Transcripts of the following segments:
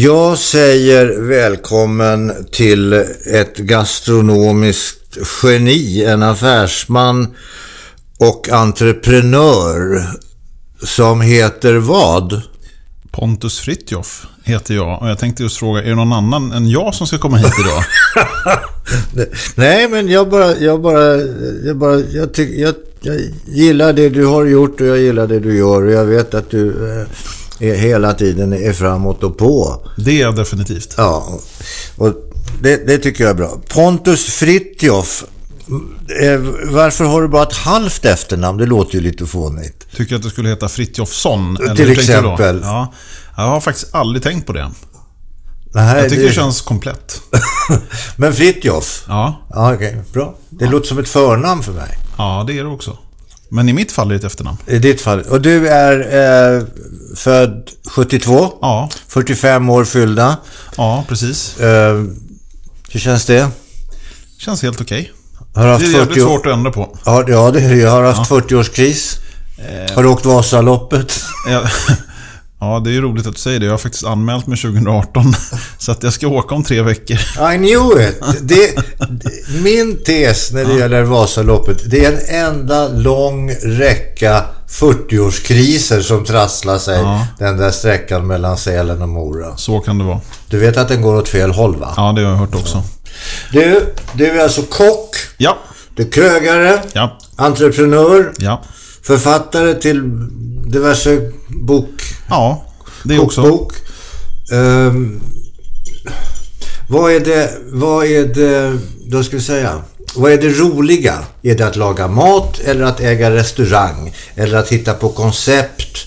Jag säger välkommen till ett gastronomiskt geni, en affärsman och entreprenör som heter vad? Pontus Fritjof heter jag och jag tänkte just fråga, är det någon annan än jag som ska komma hit idag? Nej, men jag bara, jag bara, jag bara, jag, tyck, jag, jag gillar det du har gjort och jag gillar det du gör och jag vet att du eh, hela tiden är framåt och på. Det är definitivt. Ja, och det, det tycker jag är bra. Pontus Fritjof, eh, varför har du bara ett halvt efternamn? Det låter ju lite fånigt. Tycker att det skulle heta Fritjofsson? eller Till exempel. Ja, jag har faktiskt aldrig tänkt på det. Nej, Jag tycker det känns komplett. Men Fritjof? Ja, Ja, okej. Bra. Det låter som ett förnamn för mig. ja det är det också. Men i mitt fall är det ett efternamn. I ditt fall. Och du är eh, född 72? Ja, 45 år fyllda. ja precis. Eh, hur känns det? Känns helt okej. Du Det är 40 jävligt år... svårt att ändra på. Ja, ja, det är det. Jag har haft 40-årskris. Har du åkt Vasaloppet? Ja, det är ju roligt att du säger det. Jag har faktiskt anmält mig 2018. Så att jag ska åka om tre veckor. I knew it! Det, min tes när det gäller Vasaloppet, det är en enda lång räcka 40-årskriser som trasslar sig Ja. den där sträckan mellan Sälen och Mora. Så kan det vara. Du vet att den går åt fel håll va? Ja, det har jag hört också. Du, du är alltså kock, Ja, du är krögare, ja, entreprenör, ja. Författare till diverse bok, Ja, det också. kokbok. Ehm, vad är det, vad är det, då ska vi säga, vad är det roliga? Är det att laga mat eller att äga restaurang? Eller att hitta på koncept?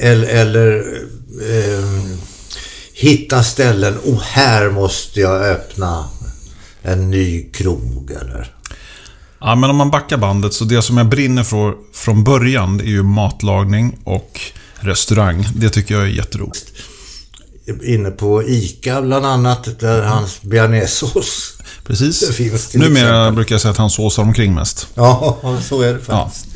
Eller, eller ehm, hitta ställen, och här måste jag öppna en ny krog eller? Ja, men om man backar bandet så det som jag brinner för från början är ju matlagning och restaurang. Det tycker jag är jätteroligt. Inne på ICA bland annat, där hans bearnaisesås Precis. Det finns till Numera exempel. brukar jag säga att han såsar omkring mest. Ja, så är det faktiskt.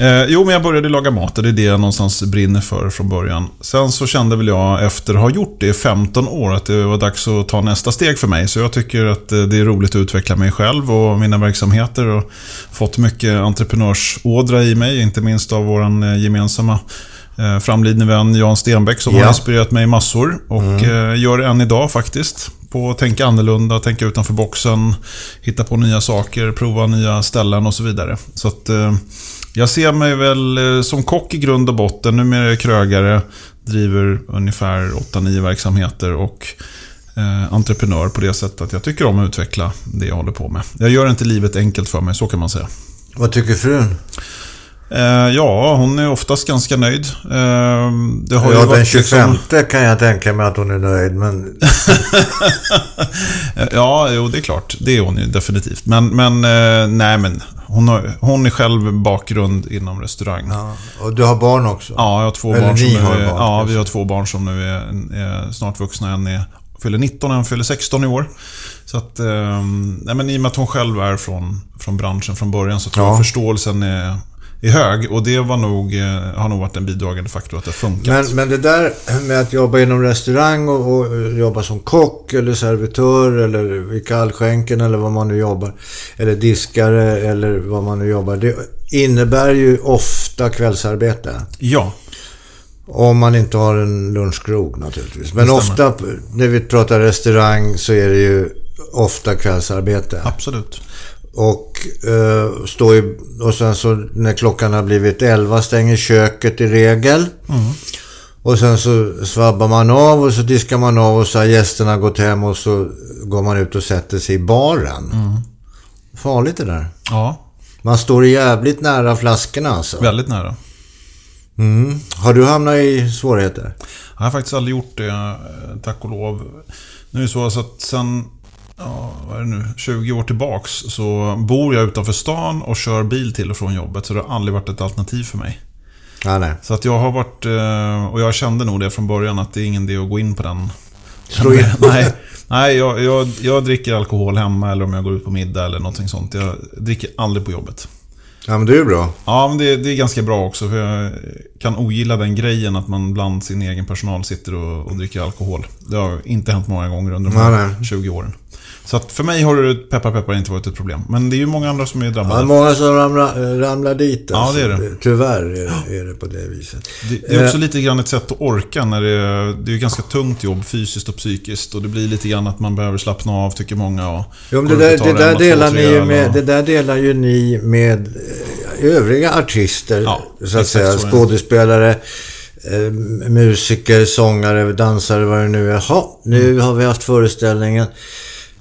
Eh, jo, men jag började laga mat och det är det jag någonstans brinner för från början. Sen så kände väl jag efter att ha gjort det i 15 år att det var dags att ta nästa steg för mig. Så jag tycker att eh, det är roligt att utveckla mig själv och mina verksamheter och fått mycket entreprenörsådra i mig, inte minst av vår gemensamma eh, framlidne vän Jan Stenbeck som Ja. har inspirerat mig massor och eh, gör det än idag faktiskt. På att tänka annorlunda, tänka utanför boxen, hitta på nya saker, prova nya ställen och så vidare. Så att eh, jag ser mig väl eh, som kock i grund och botten. Numera är jag krögare, driver ungefär 8-9 verksamheter och eh, entreprenör på det sättet att jag tycker om att utveckla det jag håller på med. Jag gör inte livet enkelt för mig, så kan man säga. Vad tycker frun? Eh, ja, hon är oftast ganska nöjd. Eh, det har Ja, den varit 25 liksom- kan jag tänka mig att hon är nöjd, men Ja, jo, det är klart. Det är hon ju definitivt. Men, men eh, nej, men hon, har, hon är själv bakgrund inom restaurang. Ja, ja, och du har barn också? jag har två Eller barn som ni nu har är, barn, Ja, kanske. vi har två barn som nu är, är snart vuxna. En är, fyller 19 och en fyller 16 i år. Så att, eh, nej, men i och med att hon själv är från, från branschen från början så tror Ja. jag förståelsen är, är hög. Och det var nog, eh, har nog varit en bidragande faktor att det har funkat. Men, men det där med att jobba inom restaurang och, och jobba som kock eller servitör eller i kallskänken eller vad man nu jobbar. Eller diskare eller vad man nu jobbar. Det innebär ju ofta kvällsarbete. Ja, Om man inte har en lunchkrog naturligtvis. Men ofta när vi pratar restaurang så är det ju ofta kvällsarbete. absolut. Och, eh, stå i, och sen så när klockan har blivit 11 stänger köket i regel. Och sen så svabbar man av och så diskar man av och så har gästerna gått hem och så går man ut och sätter sig i baren. Farligt det där. Ja, Man står jävligt nära flaskorna alltså. väldigt nära. Mm. Har du hamnat i svårigheter? Jag har faktiskt aldrig gjort det, eh, tack och lov. Nu är det så att sen, ja, vad är det nu, 20 år tillbaks så bor jag utanför stan och kör bil till och från jobbet. Så det har aldrig varit ett alternativ för mig. Ja, nej. Så att jag har varit, eh, och jag kände nog det från början att det är ingen idé att gå in på den. Slå in Nej, nej jag, jag, jag dricker alkohol hemma eller om jag går ut på middag eller någonting sånt. Jag dricker aldrig på jobbet. Ja, men det är ju bra. Ja, men det, det är ganska bra också. För jag kan ogilla den grejen att man bland sin egen personal sitter och, och dricker alkohol. Det har inte hänt många gånger under de här Nej, nej. 20 åren. Så att för mig har det, peppar peppar, inte varit ett problem. Men det är ju många andra som är Ja, drabbade. många som ramlar, ramlar dit. Ja, det är det. Tyvärr är, är det på det viset. Det, det är också Eh, lite grann ett sätt att orka när det, det är ju ganska tungt jobb fysiskt och psykiskt. Och det blir lite grann att man behöver slappna av, tycker många. Och Jo, men det där, det, där delar ni ju med, och- det där delar ju ni med övriga artister. Ja, så att säga. så. Skådespelare, eh, musiker, sångare, dansare, vad det nu är. Ha, nu Mm. har vi haft föreställningen.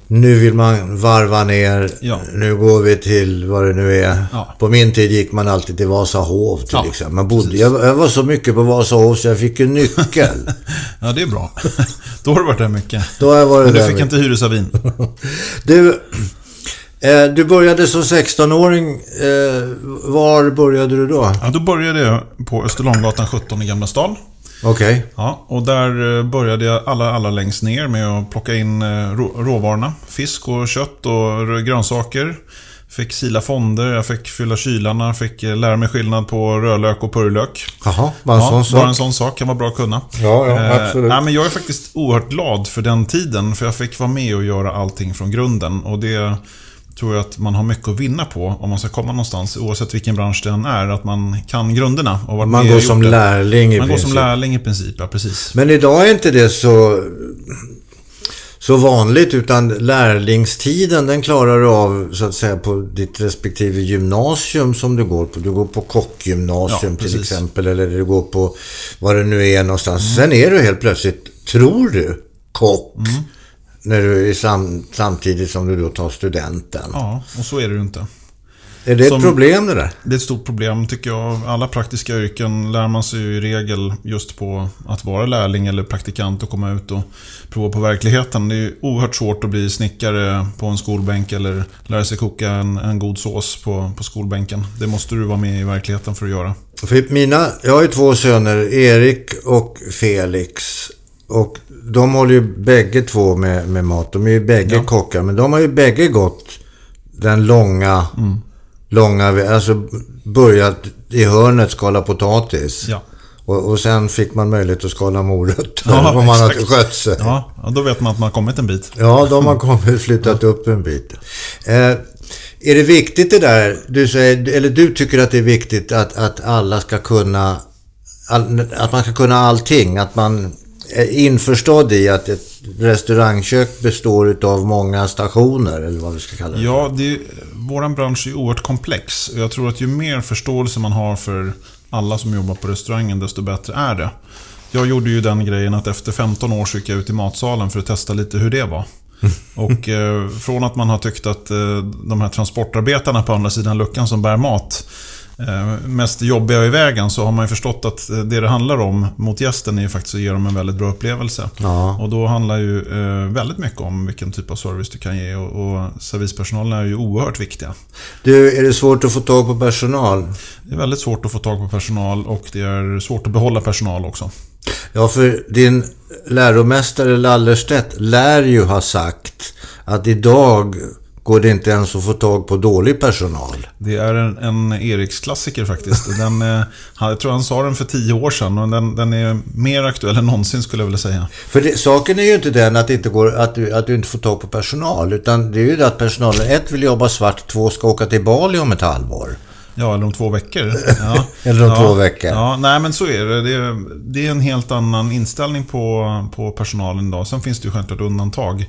Nu vill man varva ner. Ja. Nu går vi till vad det nu är. Ja. På min tid gick man alltid till Vasahov till Ja, exempel. Man bodde, jag, jag var så mycket på Vasahov så jag fick en nyckel. Ja, det är bra. Då har du varit där mycket. Då har jag varit Men du där fick mycket. inte hyresavin. Du började som 16-åring. Eh, var började du då? Ja, då började jag på Österlånggatan 17 i Gamla stan. Okej. Ja, och där eh, började jag allra, allra längst ner med att plocka in eh, rå- råvarorna. Fisk och kött och grönsaker. Fick sila fonder, jag fick fylla kylarna, fick eh, lära mig skillnad på rödlök och purjolök. Jaha, bara en Ja, sån sak. bara en sån sak kan vara bra att kunna. Ja, ja, Eh, absolut. nej, men jag är faktiskt oerhört glad för den tiden, för jag fick vara med och göra allting från grunden. Och det tror jag att man har mycket att vinna på om man ska komma någonstans, oavsett vilken bransch det än är, att man kan grunderna. Och Man går som det. lärling i Man går princip. som lärling i princip, ja precis. Men idag är inte det så, så vanligt utan lärlingstiden den klarar du av så att säga på ditt respektive gymnasium som du går på. Du går på kockgymnasium Ja, till exempel eller du går på vad det nu är någonstans. Sen är du helt plötsligt, tror du, kock. När du är sam, samtidigt som du då tar studenten. Ja, och så är det ju inte. Är det Som- ett problem det där? Det är ett stort problem tycker jag. Alla praktiska yrken lär man sig ju i regel just på att vara lärling eller praktikant och komma ut och prova på verkligheten. Det är ju oerhört svårt att bli snickare på en skolbänk eller lära sig koka en, en god sås på, på skolbänken. Det måste du vara med i verkligheten för att göra. För mina, jag har ju två söner, Erik och Felix. Och de håller ju bägge två med, med mat. De är ju bägge Ja. kockar. Men de har ju bägge gått den långa, Mm. långa, alltså börjat i hörnet skala potatis. Ja. Och, och sen fick man möjlighet att skala morötter Ja, om man hade skött sig. Ja, ja, då vet man att man har kommit en bit. Ja, de har kommit flyttat upp en bit. Eh, är det viktigt det där, du säger, eller du tycker att det är viktigt att, att alla ska kunna, all, att man ska kunna allting, att man införstådd i att ett restaurangkök består utav många stationer, eller vad vi ska kalla det. Ja, det, våran bransch är oerhört komplex. Och Jag tror att ju mer förståelse man har för alla som jobbar på restaurangen, desto bättre är det. Jag gjorde ju den grejen att efter 15 år så gick jag ut i matsalen för att testa lite hur det var. Och eh, från att man har tyckt att eh, de här transportarbetarna på andra sidan luckan som bär mat eh, mest jobbiga i vägen så har man ju förstått att eh, det det handlar om mot gästen är ju faktiskt att ge dem en väldigt bra upplevelse. Ja. Och då handlar ju eh, väldigt mycket om vilken typ av service du kan ge och, och servispersonalen är ju oerhört viktiga. Du, är det svårt att få tag på personal? Det är väldigt svårt att få tag på personal och det är svårt att behålla personal också. Ja, för din läromästare Lallerstedt lär ju ha sagt att idag går det inte ens att få tag på dålig personal. Det är en, en Eriksklassiker faktiskt. Den, eh, jag tror han sa den för tio år sedan och den, den är mer aktuell än någonsin skulle jag vilja säga. För det, saken är ju inte den att, det inte går, att, du, att du inte får tag på personal. Utan det är ju det att personalen, ett vill jobba svart, två ska åka till Bali om ett halvår. Ja, eller om två veckor. Ja. Eller om ja. två veckor. Ja, nej men så är det. Det är, det är en helt annan inställning på, på personalen idag. Sen finns det ju självklart undantag.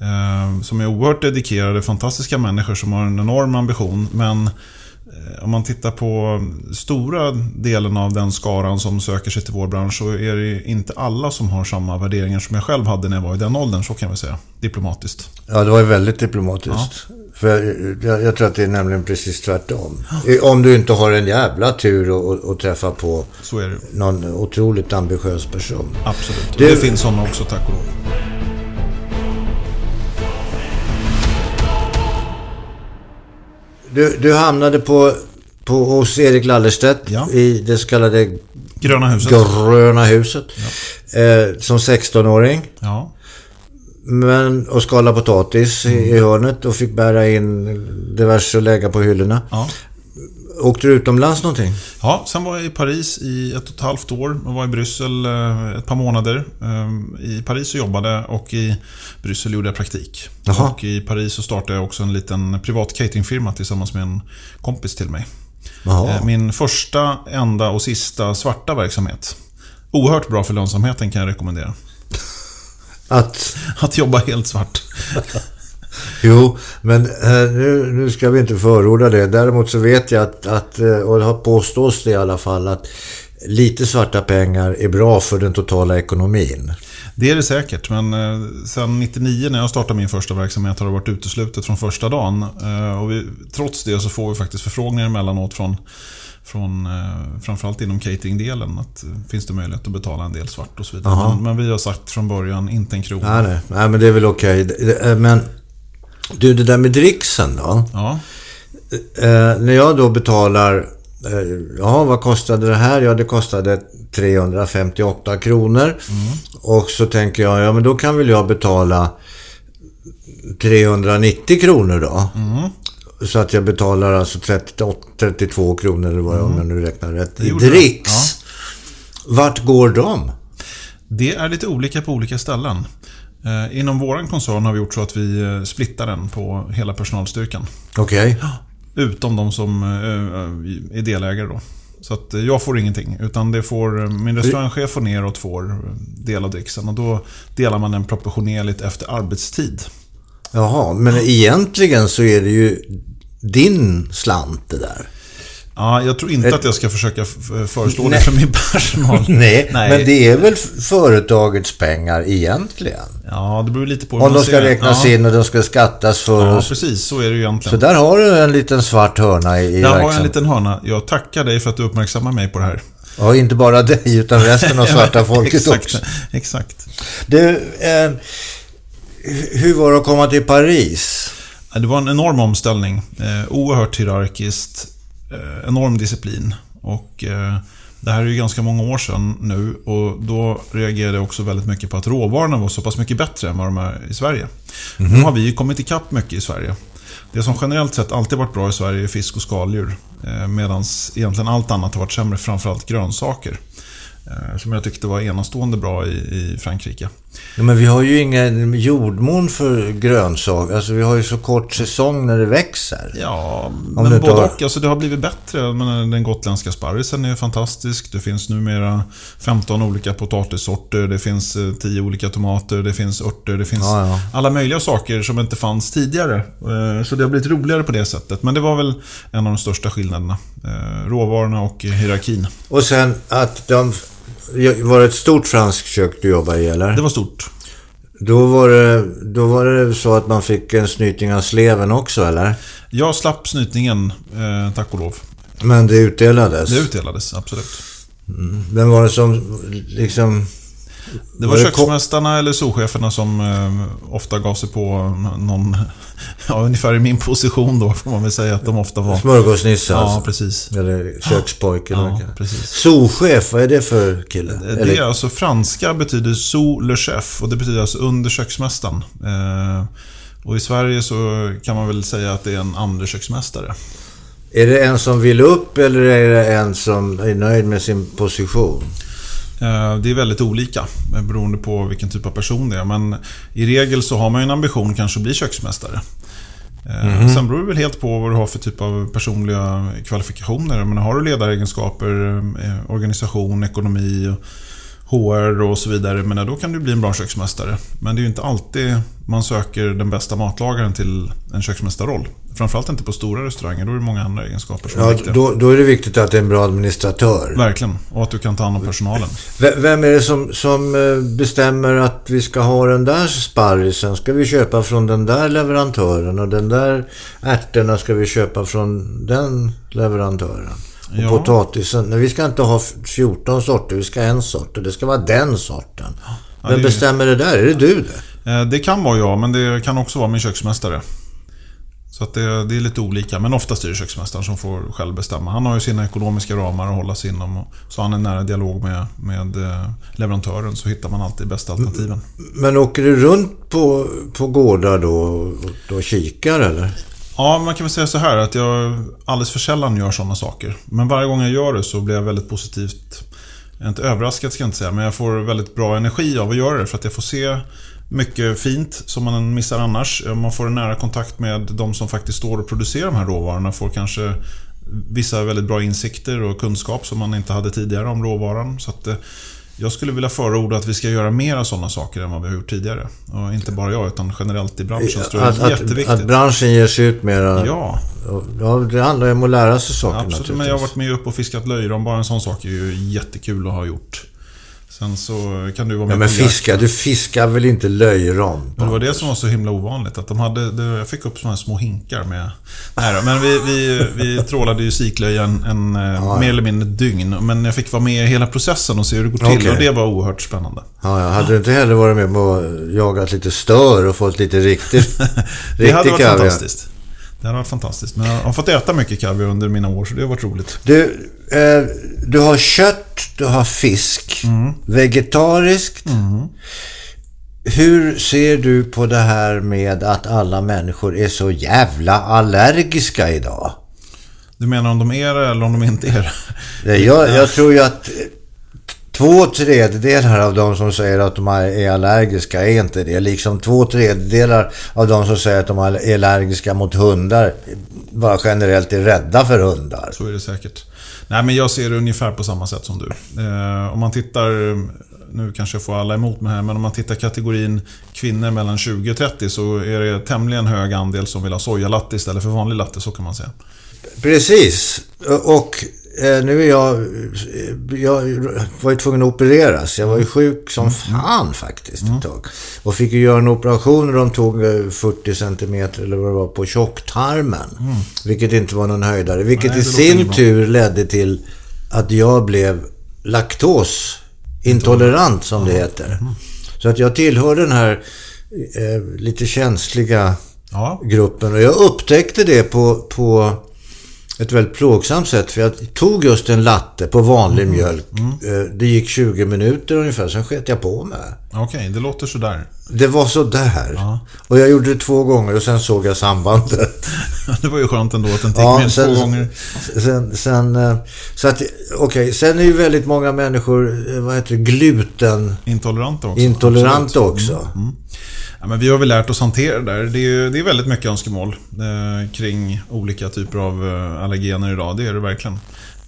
Eh, som är oerhört dedikerade, fantastiska människor som har en enorm ambition. Men eh, om man tittar på stora delen av den skaran som söker sig till vår bransch så är det inte alla som har samma värderingar som jag själv hade när jag var i den åldern, så kan vi säga. Diplomatiskt. Ja, det var ju väldigt diplomatiskt. För jag, jag, jag tror att det är nämligen precis tvärtom. Om du inte har en jävla tur och, och, och träffa på det någon otroligt ambitiös person. Absolut. Du- det finns sådana också, tack och lov. Du, du hamnade på, på hos Erik Lallerstedt Ja. i det så kallade Gröna huset. Gröna huset. Eh, som 16-åring. Ja. Men, och skala potatis i, i hörnet och fick bära in diverse och lägga på hyllorna. ja. Åkte du utomlands någonting? Ja, sen var jag i Paris i ett och ett halvt år. Jag var i Bryssel eh, ett par månader. Eh, I Paris så jobbade och i Bryssel gjorde jag praktik. Jaha. Och i Paris så startade jag också en liten privat cateringfirma tillsammans med en kompis till mig. Jaha. Eh, Min första, enda och sista svarta verksamhet. Oerhört bra för lönsamheten kan jag rekommendera. Att, Att jobba helt svart. jo, men eh, nu, nu ska vi inte förorda det. Däremot så vet jag att, att eh, och det har påstås det i alla fall, att lite svarta pengar är bra för den totala ekonomin. Det är det säkert, men eh, sen 99 när jag startade min första verksamhet har det varit uteslutet från första dagen. Och vi, trots det så får vi faktiskt förfrågningar emellanåt från, från framförallt inom cateringdelen. Att finns det möjlighet att betala en del svart och så vidare. Men, men vi har sagt från början, inte en krona. Nej, nej, nej men det är väl okej. Eh, Men du, det där med dricksen då? Ja, Eh, när jag då betalar, eh, ja vad kostade det här? Ja det kostade 358 kronor. Och så tänker jag, ja men då kan väl jag betala 390 kronor då. Så att jag betalar alltså 38, 32 kronor eller vad jag, om jag nu räknar rätt, i dricks. Vart går de? det är lite olika på olika ställen. Eh, Inom vår koncern har vi gjort så att vi eh, splittar den på hela personalstyrkan. Okej. Utom de som eh, är delägare då. Så att jag får ingenting. Utan det får min restaurangchef och neråt får del av dricksen. Och då delar man den proportionerligt efter arbetstid. Jaha, men egentligen så är det ju din slant det där. Ja, jag tror inte att jag ska försöka föreslå det Nej. för min personal. Nej, Nej. men det är väl företagets pengar egentligen? Ja, det beror lite på hur Om man de ska ser det. räknas ja. in och de ska skattas för Ja, precis. Så är det ju Så egentligen. där har du en liten svart hörna i, Där har jag en liten hörna. Jag tackar dig för att du uppmärksammar mig på det här. Ja, inte bara dig utan resten av svarta folket exakt, också. Exakt. Du, eh, hur var det att komma till Paris? Det var en enorm omställning. Eh, oerhört hierarkiskt. Eh, enorm disciplin. Och eh, det här är ju ganska många år sedan nu och då reagerade jag också väldigt mycket på att råvarorna var så pass mycket bättre än vad de är i Sverige. Nu har vi ju kommit ikapp mycket i Sverige. Det som generellt sett alltid varit bra i Sverige är fisk och skaldjur. Eh, Medan egentligen allt annat har varit sämre, framförallt grönsaker. Som jag tyckte var enastående bra i, i Frankrike. Ja, men vi har ju ingen jordmån för grönsaker. Alltså vi har ju så kort säsong när det växer. Ja, du men både har- och. Alltså, det har blivit bättre. Men den gotländska sparrisen är fantastisk. Det finns numera 15 olika potatissorter. Det finns eh, 10 olika tomater. Det finns örter. Det finns Ja, ja. alla möjliga saker som inte fanns tidigare. Eh, Så det har blivit roligare på det sättet. Men det var väl en av de största skillnaderna. Eh, Råvarorna och hierarkin. Och sen att de... Var det ett stort franskt kök du jobbade i eller? Det var stort. Då var, det, då var det så att man fick en snyting av sleven också eller? Jag slapp snytningen, eh, tack och lov. Men det utdelades? Det utdelades, absolut. Vem var det som liksom... Det var, Var det köksmästarna eller souscheferna som eh, ofta gav sig på någon, ja ungefär i min position då får man väl säga att de ofta var. Smörgåsnisse Ja, alltså? precis. Eller kökspojke? Ja, det precis. Souschef, vad är det för kille? Det är Eller, alltså franska betyder sous le chef och det betyder alltså under köksmästaren. Eh, och i Sverige så kan man väl säga att det är en andre köksmästare. är det en som vill upp eller är det en som är nöjd med sin position? Eh, Det är väldigt olika eh, beroende på vilken typ av person det är. Men i regel så har man ju en ambition kanske att bli köksmästare. Eh, Sen beror det väl helt på vad du har för typ av personliga kvalifikationer. Men har du ledaregenskaper, organisation, ekonomi, HR och så vidare. Men då kan du bli en bra köksmästare. Men det är ju inte alltid man söker den bästa matlagaren till en köksmästarroll. Framförallt inte på stora restauranger. Då är det många andra egenskaper som är Ja, viktiga. då, då är det viktigt att det är en bra administratör. Verkligen. Och att du kan ta hand om personalen. V- Vem är det som, som eh, bestämmer att vi ska ha den där sparrisen? Ska vi köpa från den där leverantören? Och den där ärtorna ska vi köpa från den leverantören? Och Ja. potatisen? Vi ska inte ha f- 14 sorter, vi ska ha en sort. Och det ska vara den sorten. Ja, Vem det är- bestämmer det där? Är det du det? Eh, Det kan vara jag, men det kan också vara min köksmästare. Så att det, det är lite olika, men oftast är det köksmästaren som får själv bestämma. Han har ju sina ekonomiska ramar att hålla sig inom. Och så han en nära dialog med, med eh, leverantören så hittar man alltid bästa alternativen. Men åker du runt på, på gårdar då och, och kikar eller? Ja, man kan väl säga så här att jag alldeles för sällan gör sådana saker. Men varje gång jag gör det så blir jag väldigt positivt, inte överraskad ska jag inte säga, men jag får väldigt bra energi av att göra det. För att jag får se mycket fint som man missar annars. Man får en nära kontakt med de som faktiskt står och producerar de här råvarorna. Får kanske vissa väldigt bra insikter och kunskap som man inte hade tidigare om råvaran. Så att, eh, jag skulle vilja förorda att vi ska göra mer av sådana saker än vad vi har gjort tidigare. Och inte bara jag, utan generellt i branschen. Att, det är jätteviktigt. Att, branschen ger sig ut mera... Ja. Ja, det handlar ju om att lära sig saker Absolut, men jag har varit med upp och fiskat löjrom. Bara en sån sak är ju jättekul att ha gjort. Sen så kan du vara med Ja, men fiska, du fiskar väl inte löjrom? Men det var det som var så himla ovanligt. Att de hade, jag fick upp såna här små hinkar med... Nej då, men vi, vi, vi trålade ju siklöja en, en Ja. mer eller mindre dygn. Men jag fick vara med i hela processen och se hur det går till. Okej. Och det var oerhört spännande. Ja, ja. Hade du inte heller varit med att jagat lite stör och fått lite riktigt... Det hade varit kaviar? fantastiskt. Det hade varit fantastiskt. Men jag har fått äta mycket kaviar under mina år, så det har varit roligt. Du, eh, du har kött, du har fisk. Mm. Vegetariskt. Hur ser du på det här med att alla människor är så jävla allergiska idag? Du menar om de är det eller om de inte är det? Jag, jag tror ju att två tredjedelar av de som säger att de är allergiska är inte det. Liksom två tredjedelar av de som säger att de är allergiska mot hundar bara generellt är rädda för hundar. Så är det säkert. Nej, men jag ser det ungefär på samma sätt som du. Eh, om man tittar, nu kanske jag får alla emot mig här, men om man tittar kategorin kvinnor mellan 20 och 30 så är det tämligen hög andel som vill ha sojalatte istället för vanlig latte, så kan man säga. Precis. Och eh, nu är jag... Jag var ju tvungen att opereras. Jag var ju sjuk som fan faktiskt ett tag. Och fick ju göra en operation och de tog eh, 40 centimeter eller vad det var på tjocktarmen. Vilket inte var någon höjdare. Vilket Nej, i sin tur ledde till att jag blev laktosintolerant som det heter. Så att jag tillhör den här eh, lite känsliga Ja, gruppen. Och jag upptäckte det på, på ett väldigt plågsamt sätt. För jag tog just en latte på vanlig Mm. mjölk. Eh, Det gick 20 minuter ungefär, sen sket jag på mig. okej, det låter sådär. Det var så där. Ja. Och jag gjorde det två gånger och sen såg jag sambandet. Det var ju skönt ändå att inte gick med två gånger. Sen, sen, eh, så att, okej, sen är ju väldigt många människor, eh, vad heter det, glutenintoleranta Intoleranta också. också. Ja, men vi har väl lärt oss hantera det där. Det är, det är väldigt mycket önskemål eh, kring olika typer av eh, allergener idag. Det är det verkligen.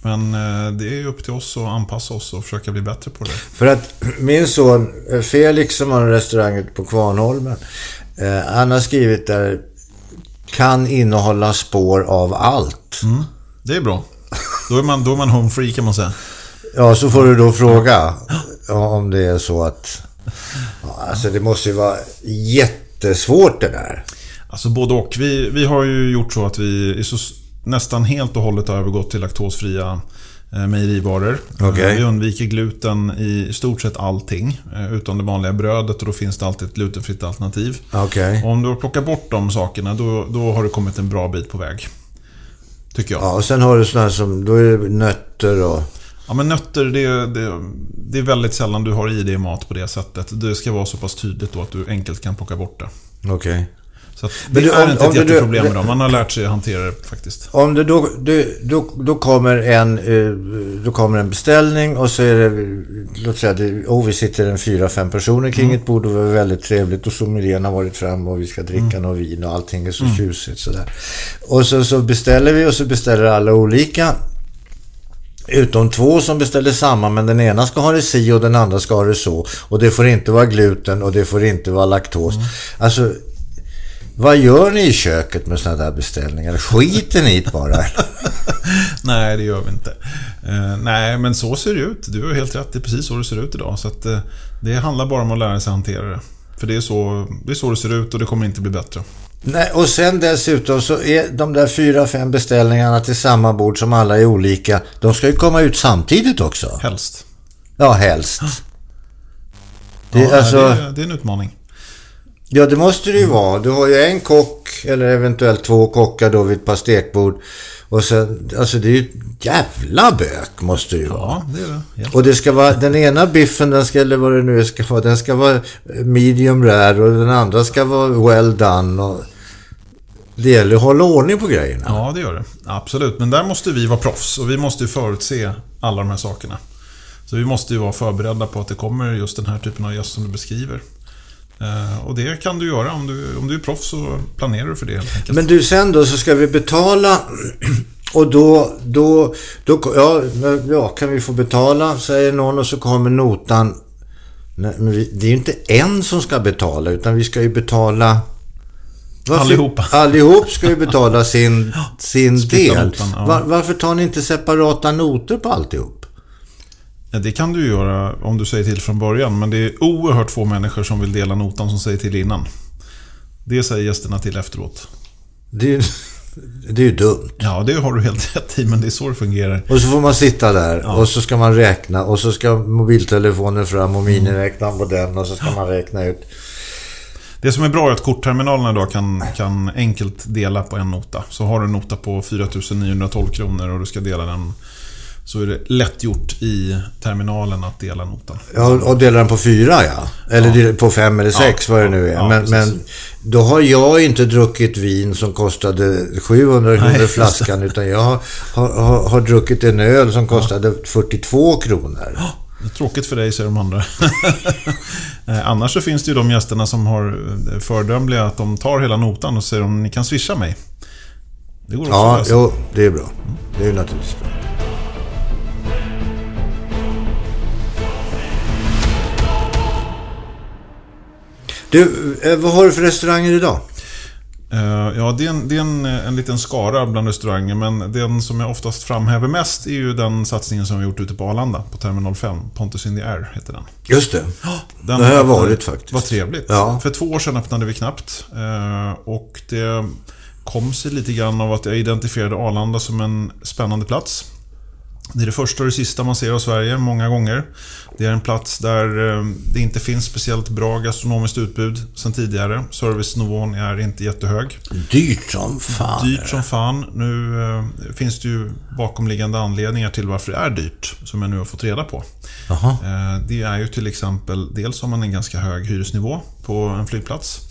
Men eh, det är upp till oss att anpassa oss och försöka bli bättre på det. För att min son eh, Felix som har en restaurang på Kvarnholmen. Eh, han har skrivit där kan innehålla spår av allt. Mm. Det är bra. Då är man, då är man home free kan man säga. Ja, så får du då fråga om det är så att... Ja, alltså det måste ju vara jättesvårt det där. Alltså både och. Vi, vi har ju gjort så att vi så, nästan helt och hållet har övergått till laktosfria eh, mejerivaror. Okej. Eh, Vi undviker gluten i stort sett allting. eh, Utom det vanliga brödet och då finns det alltid ett glutenfritt alternativ. Och om du har plockat bort de sakerna då, då har du kommit en bra bit på väg. Tycker jag. Ja, och sen har du sådana som... Då är det nötter och... Ja, men nötter, det, det, det är väldigt sällan du har i dig mat på det sättet. Det ska vara så pass tydligt då att du enkelt kan plocka bort det. Okej. Så att Men det du, är om- inte ett jätteproblem dem. Man har lärt sig att hantera det faktiskt. Om det då, du, då, då kommer en, eh, då kommer en beställning och så är det, låt säga, det, oh, vi sitter en fyra, fem personer kring ett bord och det är väldigt trevligt och sommelieren har varit fram och vi ska dricka något vin och allting är så tjusigt sådär. Och så, så beställer vi och så beställer alla olika. Utom två som beställer samma, men den ena ska ha det si och den andra ska ha det så. Och det får inte vara gluten och det får inte vara laktos. Alltså, vad gör ni i köket med sådana där beställningar? Skiter ni i det bara? Nej, det gör vi inte. Eh, nej, men så ser det ut. Du har helt rätt. Det är precis så det ser ut idag. Så att, eh, det handlar bara om att lära sig hantera det. För det är, så, det är så det ser ut och det kommer inte bli bättre. Nej, och sen dessutom så är de där fyra, fem beställningarna till samma bord som alla är olika. De ska ju komma ut samtidigt också. Helst. Ja, helst. Det, Ja, alltså, det, är, det är en utmaning. ja, det måste det ju vara. Du har ju en kock, eller eventuellt två kockar då vid ett par stekbord. Och sen, alltså det är ju ett jävla bök måste det ju vara. Ja, det är det. Och det ska vara, den ena biffen, den ska, eller vad det nu ska vara, den ska vara medium rare och den andra ska vara well done. Och, det gäller att hålla ordning på grejerna. Ja, det gör det. Absolut. Men där måste vi vara proffs och vi måste ju förutse alla de här sakerna. Så vi måste ju vara förberedda på att det kommer just den här typen av gäst som du beskriver. Eh, och det kan du göra. Om du, om du är proffs så planerar du för det helt enkelt. Men du, sen då så ska vi betala och då, då, då ja, ja, kan vi få betala, säger någon och så kommer notan. Nej, men det är ju inte en som ska betala utan vi ska ju betala varför, Allihopa. Allihop ska ju betala sin, sin Splitta del. notan, ja. Var, varför tar ni inte separata noter på alltihop? Ja, det kan du göra om du säger till från början, men det är oerhört få människor som vill dela notan som säger till innan. Det säger gästerna till efteråt. Det det är ju dumt. Ja, det har du helt rätt i, men det är så det fungerar. Och så får man sitta där och så ska man räkna och så ska mobiltelefonen fram och miniräknaren på den och så ska man räkna ut. Det som är bra är att kortterminalerna idag kan, kan enkelt dela på en nota. Så har du en nota på 4912 kronor och du ska dela den så är det lätt gjort i terminalen att dela notan. Ja, och delar den på fyra ja. Eller delar på fem eller sex vad det nu är. Ja, men, men då har jag inte druckit vin som kostade 700 kronor flaskan. Utan jag har, har, har, har druckit en öl som kostade 42 kronor. Tråkigt för dig, säger de andra. Eh, Annars så finns det ju de gästerna som har eh, föredömliga att de tar hela notan och säger om ni kan swisha mig. Det går också att Ja, lösa. jo, det är bra. Det är naturligtvis bra. Du, eh, vad har du för restauranger idag? Eh, Ja, det är, en, det är en, en liten skara bland restauranger, men den som jag oftast framhäver mest är ju den satsningen som vi gjort ute på Arlanda, på Terminal 5. Pontus in the Air heter den. Just det. Den Det har jag varit faktiskt. Vad trevligt. Ja. För två år sedan öppnade vi knappt. eh, Och det kom sig lite grann av att jag identifierade Arlanda som en spännande plats. Det är det första och det sista man ser av Sverige många gånger. Det är en plats där eh, det inte finns speciellt bra gastronomiskt utbud sedan tidigare. Servicenivån är inte jättehög. Dyrt som fan. Dyrt som fan. Nu eh, finns det ju bakomliggande anledningar till varför det är dyrt, som jag nu har fått reda på. Eh, Det är ju till exempel, dels har man en ganska hög hyresnivå på en flygplats.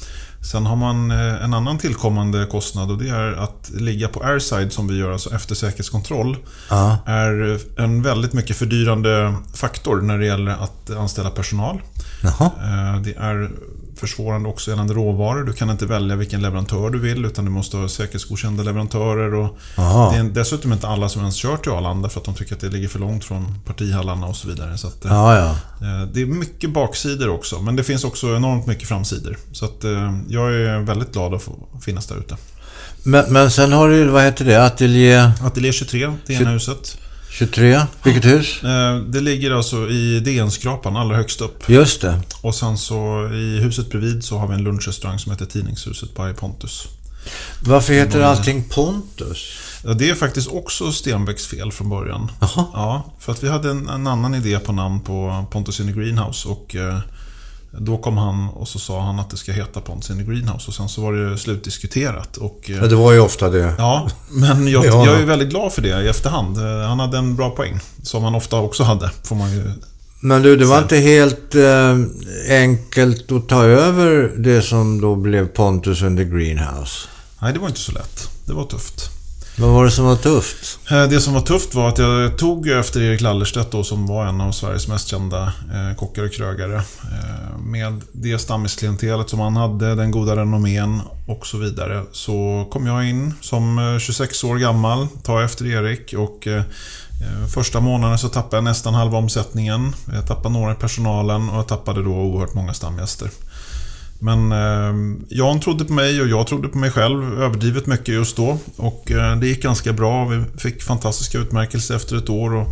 Sen har man eh, en annan tillkommande kostnad och det är att ligga på airside som vi gör, alltså efter säkerhetskontroll. Ja. Är en väldigt mycket fördyrande faktor när det gäller att anställa personal. Jaha. Eh, Det är försvårande också gällande råvaror. Du kan inte välja vilken leverantör du vill utan du måste ha säkerhetsgodkända leverantörer. Och Aha. det är dessutom inte alla som ens kör till Arlanda för att de tycker att det ligger för långt från partihallarna och så vidare. Så att, eh, Ja, ja. Eh, Det är mycket baksidor också, men det finns också enormt mycket framsidor. Så att, eh, jag är väldigt glad att få finnas där ute. Men, men sen har du, vad heter det, Ateljé Ateljé 23, det ena huset. 23? Vilket hus? Eh, Det ligger alltså i DN-skrapan allra högst upp. Just det. Och sen så i huset bredvid så har vi en lunchrestaurang som heter Tidningshuset by Pontus. Varför heter allting Pontus? Ja, Det är faktiskt också Stenbecks fel från början. Jaha. Ja, för att vi hade en, en annan idé på namn på Pontus in the Greenhouse. Och eh, då kom han och så sa han att det ska heta Pontus in the Greenhouse. Och sen så var det slutdiskuterat. Och, eh, Ja, det var ju ofta det. Ja, men jag, Ja. jag är väldigt glad för det i efterhand. Eh, Han hade en bra poäng. Som han ofta också hade, får man ju... Men du, det var inte helt eh, enkelt att ta över det som då blev Pontus and the Greenhouse. Nej, det var inte så lätt. Det var tufft. Vad var det som var tufft? Eh, det som var tufft var att jag tog efter Erik Lallerstedt då, som var en av Sveriges mest kända eh, kockar och krögare. Eh, med det stammisklientelet som han hade, den goda renommén och så vidare. Så kom jag in som 26 år gammal, tar efter Erik och Första månaden så tappade jag nästan halva omsättningen. Jag tappade några i personalen och jag tappade då oerhört många stamgäster. Men eh, Jan trodde på mig och jag trodde på mig själv överdrivet mycket just då. Och eh, det gick ganska bra. Vi fick fantastiska utmärkelser efter ett år och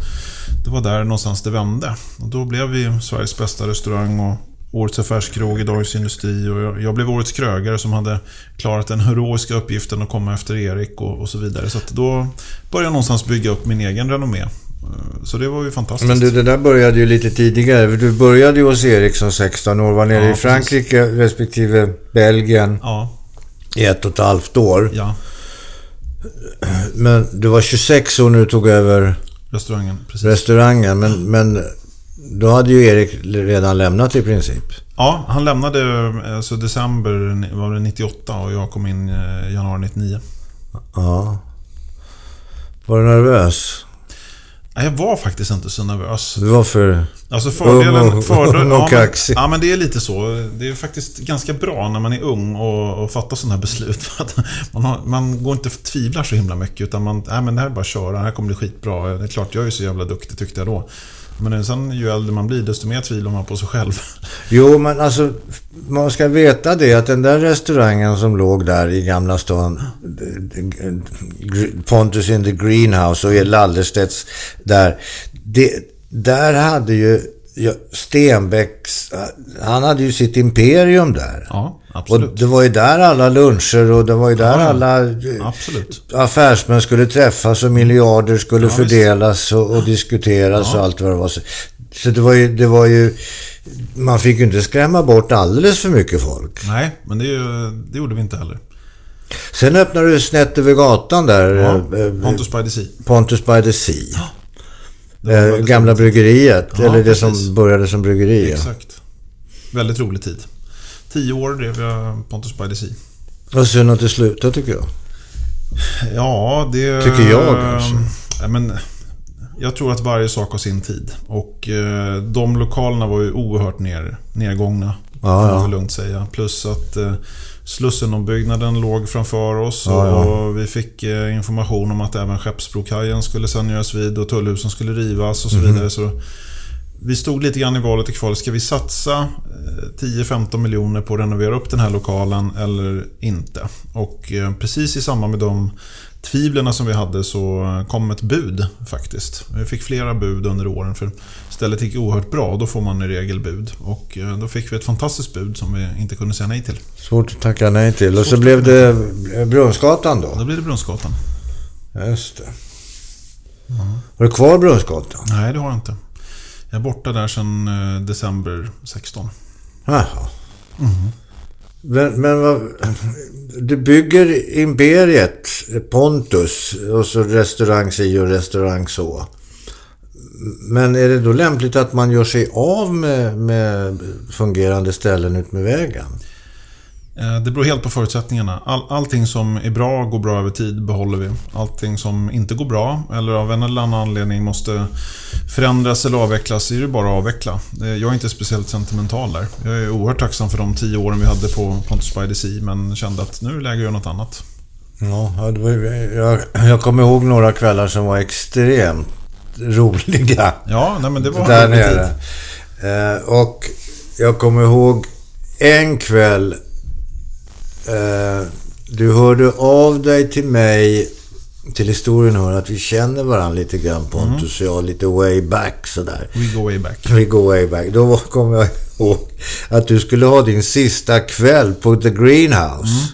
det var där någonstans det vände. Och då blev vi Sveriges bästa restaurang och Årets affärskrog i Dagens Industri och jag, jag blev Årets krögare som hade klarat den heroiska uppgiften att komma efter Erik och, och så vidare. Så att då började jag någonstans bygga upp min egen renommé. Eh, Så det var ju fantastiskt. Men du, det där började ju lite tidigare. Du började ju hos Erik som 16 år, var nere Ja, i Frankrike respektive Belgien Ja, i ett och ett halvt år. ja. Men du var 26 år när du tog över Restaurangen, precis. restaurangen. Men, men då hade ju Erik redan lämnat i princip. Ja, han lämnade alltså december var det 98 och jag kom in eh, januari 99. Ja. Var du nervös? Jag var faktiskt inte så nervös. Du var för... Alltså fördelen... Ung och- fördelen och ja, men, ja, men det är lite så. Det är faktiskt ganska bra när man är ung och, och fattar sådana här beslut. Man, har, man går inte och tvivlar så himla mycket. Utan man, nej men det här är bara att köra. Det här kommer bli skitbra. Det är klart, jag är så jävla duktig tyckte jag då. Men sen ju äldre man blir, desto mer tvivlar man på sig själv. Jo, men alltså man ska veta det att den där restaurangen som låg där i Gamla stan, Pontus in the Greenhouse och Lallerstedts där. Det, där hade ju Stenbecks, han hade ju sitt imperium där. Ja, Och absolut. det var ju där alla luncher och det var ju där Ja, ja. alla eh, Absolut. affärsmän skulle träffas och miljarder skulle Ja, fördelas och, och diskuteras och allt vad det var. Så, så det var ju, det var ju, man fick ju inte skrämma bort alldeles för mycket folk. Nej, men det, det gjorde vi inte heller. Sen öppnade du snett över gatan där, Ja, eh, Pontus by the Sea. Pontus by the Sea. Eh, gamla bryggeriet, Ja, eller det precis. som började som bryggeri. Exakt. Väldigt rolig tid. Tio år drev jag Pontus by the Sea. Och synd att det slutade tycker jag. Ja, det... Tycker jag, alltså. Ja, men, jag tror att varje sak har sin tid. Och eh, de lokalerna var ju oerhört ner, nergångna. Ja, kan man lugnt säga. Plus att eh, Slussenombyggnaden låg framför oss. Ja, ja. Och vi fick eh, information om att även Skeppsbrokajen skulle sen göras vid och tullhusen skulle rivas och så Mhm. vidare. Så vi stod lite grann i valet och kvalet. Ska vi satsa eh, 10-15 miljoner på att renovera upp den här lokalen eller inte? Och eh, precis i samband med de tvivlen som vi hade så kom ett bud faktiskt. Vi fick flera bud under åren för stället gick oerhört bra och då får man i regel bud. Och eh, då fick vi ett fantastiskt bud som vi inte kunde säga nej till. Svårt att tacka nej till. Och så Svårt blev det Brunnsgatan då. Då blev det Brunnsgatan. Just det. Har du kvar Brunnsgatan? Nej, det har jag inte. Jag är borta där sedan eh, december 16. Jaha. Men, men vad, du bygger imperiet, Pontus, och så restaurang si och restaurang så. Men är det då lämpligt att man gör sig av med, med fungerande ställen ut med vägen? Eh, Det beror helt på förutsättningarna. All, allting som är bra går bra över tid behåller vi. Allting som inte går bra eller av en eller annan anledning måste förändras eller avvecklas är det bara att avveckla. Eh, Jag är inte speciellt sentimental där. Jag är oerhört tacksam för de tio åren vi hade på Pontus by the Sea men kände att nu är det läge att göra något annat. Ja, var, jag, jag kommer ihåg några kvällar som var extremt roliga. Ja, nej, men det var där rolig tid. nere. Eh, och jag kommer ihåg en kväll. Eh, du hörde av dig till mig. Till historien hör att vi känner varandra lite grann Pontus och jag. Lite way back sådär. We go way back. We go way back. Då kommer jag ihåg att du skulle ha din sista kväll på The Greenhouse.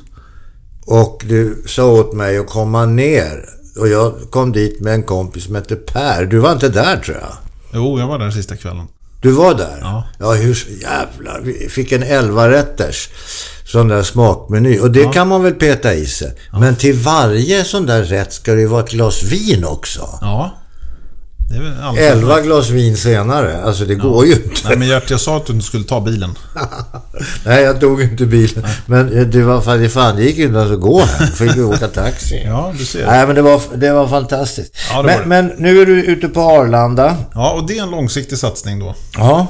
Och du sa åt mig att komma ner. Och jag kom dit med en kompis som hette Per. Du var inte där tror jag. Jo, jag var där sista kvällen. Du var där? Ja. Ja, hur... Jävlar. Vi fick en 11 rätters sån där smakmeny. Och det Ja. kan man väl peta i sig. Men till varje sån där rätt ska det ju vara ett glas vin också. Ja. 11 glas vin senare. Alltså det går ju inte. Nej, men Gert, jag sa att du inte skulle ta bilen. Nej, jag tog inte bilen. Men eh, det var fan, det fan, det gick ju inte ens att gå här. Fick vi åka taxi. Ja, du ser. Nej, men det var, det var fantastiskt. Ja, det var det. men, men nu är du ute på Arlanda. Ja, och det är en långsiktig satsning då. Ja.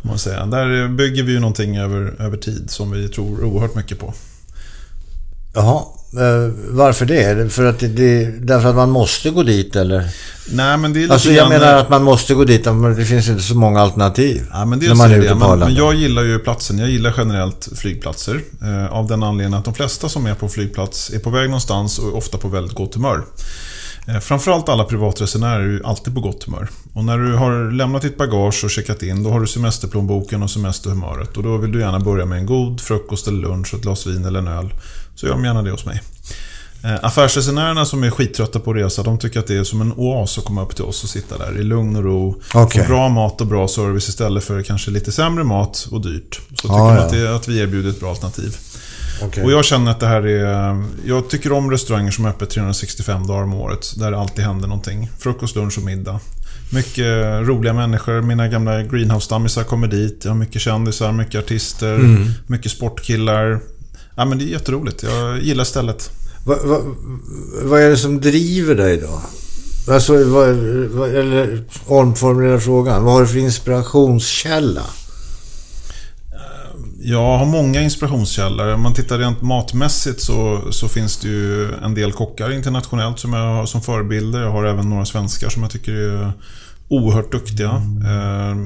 Får man säga. Där bygger vi ju någonting över, över tid som vi tror oerhört mycket på. Jaha. Eh, varför det? För att det, det, därför att man måste gå dit eller? Nej, men det är Alltså jag menar att man måste gå dit, men det finns inte så många alternativ. Ja, men när man är ute på Men, men jag gillar ju platsen. Jag gillar generellt flygplatser. Eh, av den anledningen att de flesta som är på flygplats är på väg någonstans och är ofta på väldigt gott humör. Eh, framförallt alla privatresenärer är ju alltid på gott humör. Och när du har lämnat ditt bagage och checkat in, då har du semesterplånboken och semesterhumöret. Och då vill du gärna börja med en god frukost eller lunch, och ett glas vin eller en öl. Så gör de gärna det hos mig. Eh, Affärsresenärerna som är skittrötta på att resa, de tycker att det är som en oas att komma upp till oss och sitta där i lugn och ro. Okej. Få bra mat och bra service istället för kanske lite sämre mat och dyrt. Så tycker Ja, man ja. att, det, att vi erbjuder ett bra alternativ. Okej. Och jag känner att det här är... Jag tycker om restauranger som är öppet 365 dagar om året. Där det alltid händer någonting. Frukost, lunch och middag. Mycket roliga människor. Mina gamla greenhouse-stammisar kommer dit. Jag har mycket kändisar, mycket artister, Mm. mycket sportkillar. Ja, men det är jätteroligt. Jag gillar stället. Vad, vad, vad är det som driver dig då? Alltså, vad, vad, eller omformulera frågan. Vad har du för inspirationskälla? Jag har många inspirationskällor. Om man tittar rent matmässigt så, så finns det ju en del kockar internationellt som jag har som förebilder. Jag har även några svenskar som jag tycker är oerhört duktiga. Eh,